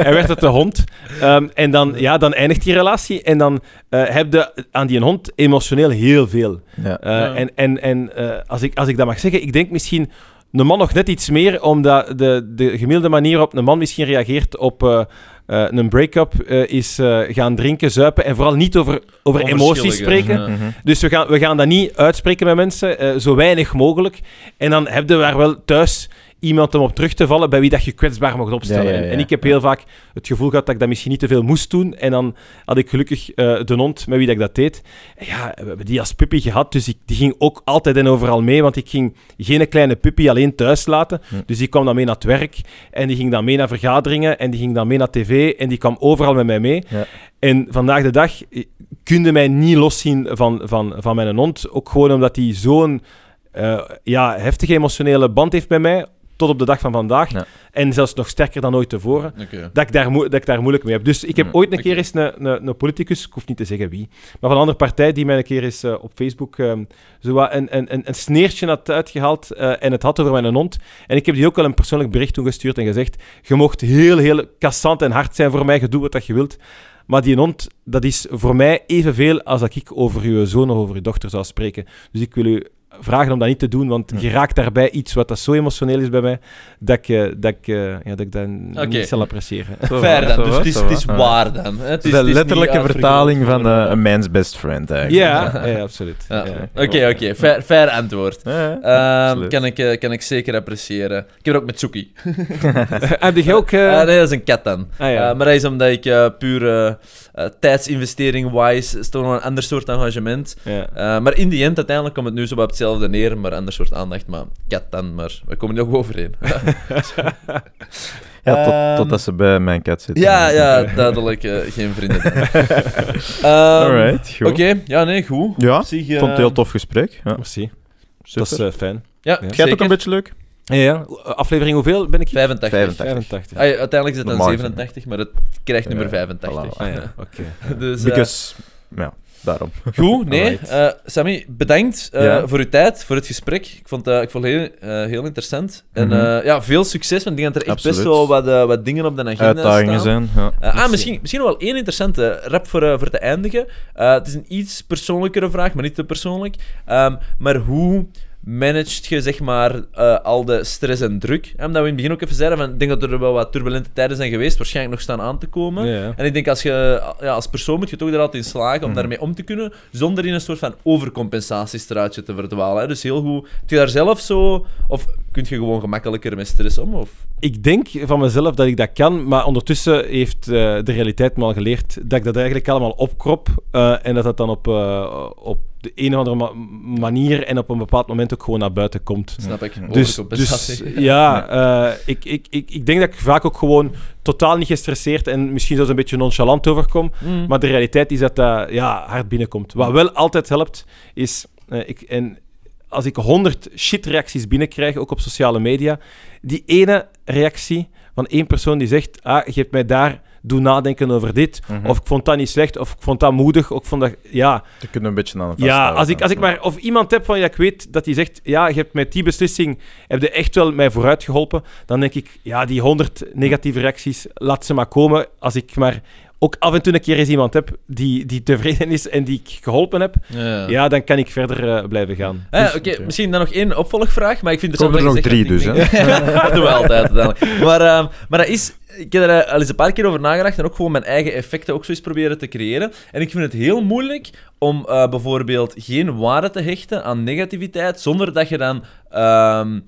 Hij werd het de hond. Ehm, en dan, ja, dan eindigt die relatie. En dan eh, heb je aan die hond emotioneel heel veel.
Ja.
Eh,
Ja.
En, en, en eh, als, ik, als ik dat mag zeggen, ik denk misschien een man nog net iets meer, omdat de, de gemiddelde manier waarop een man misschien reageert op eh, eh, een break-up eh, is gaan drinken, zuipen en vooral niet over, over emoties spreken.
ja.
Mhm.
Dus we gaan, we gaan dat niet uitspreken met mensen, zo weinig mogelijk. En dan heb je daar wel thuis iemand om op terug te vallen bij wie dat je kwetsbaar mocht opstellen.
Ja, ja, ja.
En- ik heb heel vaak het gevoel gehad dat ik dat misschien niet te veel moest doen. En dan had ik gelukkig eh, de hond met wie dat ik dat deed. En ja, we hebben die als puppy gehad, dus ik, die ging ook altijd en overal mee, want ik ging geen kleine puppy alleen thuis laten.
Hm.
Dus die kwam dan mee naar het werk en die ging dan mee naar vergaderingen en die ging dan mee naar tv en die kwam overal met mij mee. En vandaag de dag eh, kun je mij niet loszien van, van, van mijn hond. Ook gewoon omdat hij zo'n eh, ja, heftige emotionele band heeft met mij, tot op de dag van vandaag.
Ja.
En zelfs nog sterker dan ooit tevoren. Dat ik, daar moe- dat ik daar moeilijk mee heb. Dus ik heb
Ja,
ooit een keer eens een, een, een politicus, ik hoef niet te zeggen wie, maar van een andere partij die mij een keer eens eh, op Facebook ehm, zo wat een, een, een, een sneertje had uitgehaald eh, en het had over mijn hond. En ik heb die ook wel een persoonlijk bericht toegestuurd en gezegd, je mocht heel, heel kassant en hard zijn voor mij, je doet wat dat je wilt. Maar die hond, dat is voor mij evenveel als dat ik over uw zoon of over uw dochter zou spreken. Dus ik wil u vragen om dat niet te doen, want
Ja.
je raakt daarbij iets wat dat zo emotioneel is bij mij, dat ik, eh, dat ik, eh, ja, dat, ik dat niet zal appreciëren.
Zo
Fair
va,
dan,
zo
dus het is, het is waar dan. Het is,
De letterlijke vertaling van eh, een man's best friend eigenlijk.
Ja, ja, absoluut.
Ja.
Ja.
Oké, oké. Fair, fair antwoord.
Ja, ja,
Ehm, kan, ik, kan ik zeker appreciëren. Ik heb het ook met Suki.
Heb jij ook...
Ah, nee, dat is een kat dan.
Ah, ja.
Eh, maar dat is omdat ik eh, puur tijdsinvestering-wise is toch nog een ander soort engagement.
ja.
Eh, maar in die end, uiteindelijk komt het nu zo op hetzelfde neer, maar ander soort aandacht. Maar kat dan, maar we komen er nog overeen.
Ja, tot,
Ehm,
totdat ze bij mijn kat zitten.
ja, ja, duidelijk eh, geen vrienden. dan. Ehm,
Alright, goed.
Oké, ja, nee, goed.
Ja,
zich,
Ik vond het een heel tof gesprek. Ja,
Merci.
super.
Dat is eh, fijn.
Ja,
Ja.
Jij ook een beetje leuk?
Ja, ja. Aflevering hoeveel ben ik hier?
85.
85.
85.
Ah, ja, uiteindelijk is het dan
Normaal
87, maar het krijgt nummer
Ja,
85.
voilà.
Ah, ja. Oké.
Dus, eh,
Because, ja, daarom.
Goed, nee. Eh, Sammy, bedankt eh,
Ja.
voor uw tijd, voor het gesprek. Ik vond, eh, ik vond het heel, eh, heel interessant. En
Mhm.
eh, ja, veel succes, want ik denk dat er echt best wel wat, eh, wat dingen op de agenda
Uitdagingen
staan.
zijn. Ja.
Ah, misschien, misschien nog wel één interessante rap voor, voor te eindigen. Eh, het is een iets persoonlijkere vraag, maar niet te persoonlijk. Ehm, maar hoe managt je zeg maar eh, al de stress en druk? En dat we in het begin ook even zeiden, van, ik denk dat er wel wat turbulente tijden zijn geweest, waarschijnlijk nog staan aan te komen.
Ja, ja.
En ik denk als je ja, als persoon moet je toch er altijd in slagen om
Mhm.
daarmee om te kunnen, zonder in een soort van overcompensatiestraatje te verdwalen. Hè. Dus heel goed. Heb je daar zelf zo, of kun je gewoon gemakkelijker met stress om? Of?
Ik denk van mezelf dat ik dat kan, maar ondertussen heeft eh, de realiteit me al geleerd dat ik dat eigenlijk allemaal opkrop eh, en dat dat dan op, op de een of andere ma- manier en op een bepaald moment ook gewoon naar buiten komt.
Snap ik.
Dus, dus ja, eh, ik, ik, ik, ik denk dat ik vaak ook gewoon totaal niet gestresseerd en misschien zelfs een beetje nonchalant overkom.
Mm.
Maar de realiteit is dat dat ja, hard binnenkomt. Wat wel altijd helpt, is... eh, ik, en als ik honderd shit-reacties binnenkrijg, ook op sociale media, die ene reactie van één persoon die zegt, ah, je hebt mij daar doen nadenken over dit,
Mhm.
of ik vond dat niet slecht, of ik vond dat moedig, of ik vond dat... Ja,
Daar kunnen een beetje aan
ja
vasthouden.
als, ik, als ik maar... Of iemand heb van, ja, ik weet dat die zegt, ja, je hebt met die beslissing, heb je echt wel mij vooruit geholpen, dan denk ik, ja, die honderd negatieve reacties, laat ze maar komen. Als ik maar ook af en toe een keer eens iemand heb die, die tevreden is en die ik geholpen heb,
Ja.
ja, dan kan ik verder eh, blijven gaan.
Ja,
Dus,
Oké, misschien dan nog één opvolgvraag, maar ik vind er
Komen
zelf
er nog drie dus,
denk- dat doen we altijd uiteindelijk. Maar, ehm, maar dat is... Ik heb er al eens een paar keer over nagedacht en ook gewoon mijn eigen effecten ook zo eens proberen te creëren. En ik vind het heel moeilijk om eh, bijvoorbeeld geen waarde te hechten aan negativiteit, zonder dat je dan ehm, eh,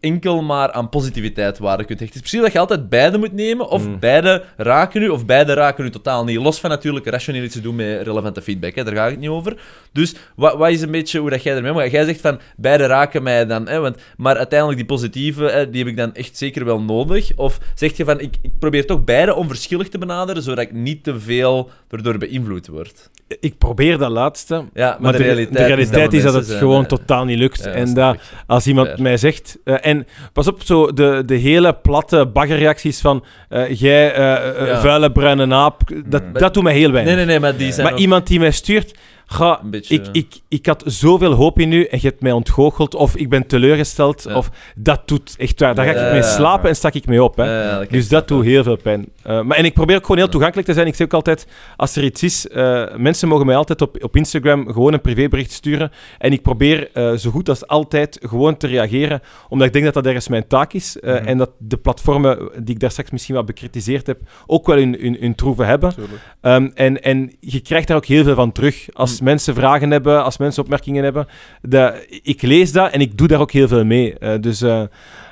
enkel maar aan positiviteit waarde kunt hechten. Het is precies dat je altijd beide moet nemen, of
Mm.
beide raken u, of beide raken u totaal niet. Los van natuurlijk rationeel iets te doen met relevante feedback, hè, daar ga ik het niet over. Dus wat, wat is een beetje hoe dat jij ermee omgaat? Jij zegt van, beide raken mij dan, hè, want, maar uiteindelijk die positieve, hè, die heb ik dan echt zeker wel nodig. Of zeg je van, ik, ik probeer toch beide onverschillig te benaderen, zodat ik niet te veel erdoor beïnvloed word.
Ik probeer dat laatste,
Ja,
maar, de, realiteit, de realiteit is dat, het gewoon totaal niet lukt.
Ja,
en dat, als iemand mij zegt... eh, en pas op, zo de, de hele platte baggerreacties van eh, jij, eh,
Ja.
vuile bruine naap, dat,
Mm.
dat doet mij heel weinig.
Nee, nee, nee, maar die zijn
maar
ook
iemand die mij stuurt... Ga,
beetje...
ik, ik, ik had zoveel hoop in u en je hebt mij ontgoocheld of ik ben teleurgesteld.
Ja.
Of, dat doet echt waar. Daar ga ik
Ja,
mee slapen en stak ik mee op. Hè.
Dat
Dus dat doet heel veel pijn. Eh, maar, en ik probeer ook gewoon heel toegankelijk te zijn. Ik zeg ook altijd, als er iets is, eh, mensen mogen mij altijd op, op Instagram gewoon een privébericht sturen. En ik probeer eh, zo goed als altijd gewoon te reageren, omdat ik denk dat dat ergens mijn taak is.
Mhm.
En dat de platformen die ik daar straks misschien wat bekritiseerd heb, ook wel hun, hun, hun troeven hebben. Ehm, en, en je krijgt daar ook heel veel van terug. Als Mensen vragen hebben, als mensen opmerkingen hebben. Dat, ik lees dat en ik doe daar ook heel veel mee. Eh, dus eh,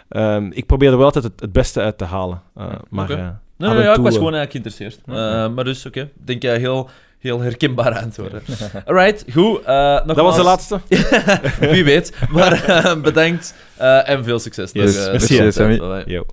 ehm, ik probeer er wel altijd het, het beste uit te halen. Eh, maar eh,
Nee, ja, ik was gewoon eigenlijk geïnteresseerd. Eh, maar dus, oké. Ik denk jij heel, heel herkenbare antwoorden. Alright, goed. eh
dat was de
nogmaals,
laatste.
Wie weet. Maar bedankt eh, en veel succes.
Yes,
nog, de tijd. Bye-bye.
Yo.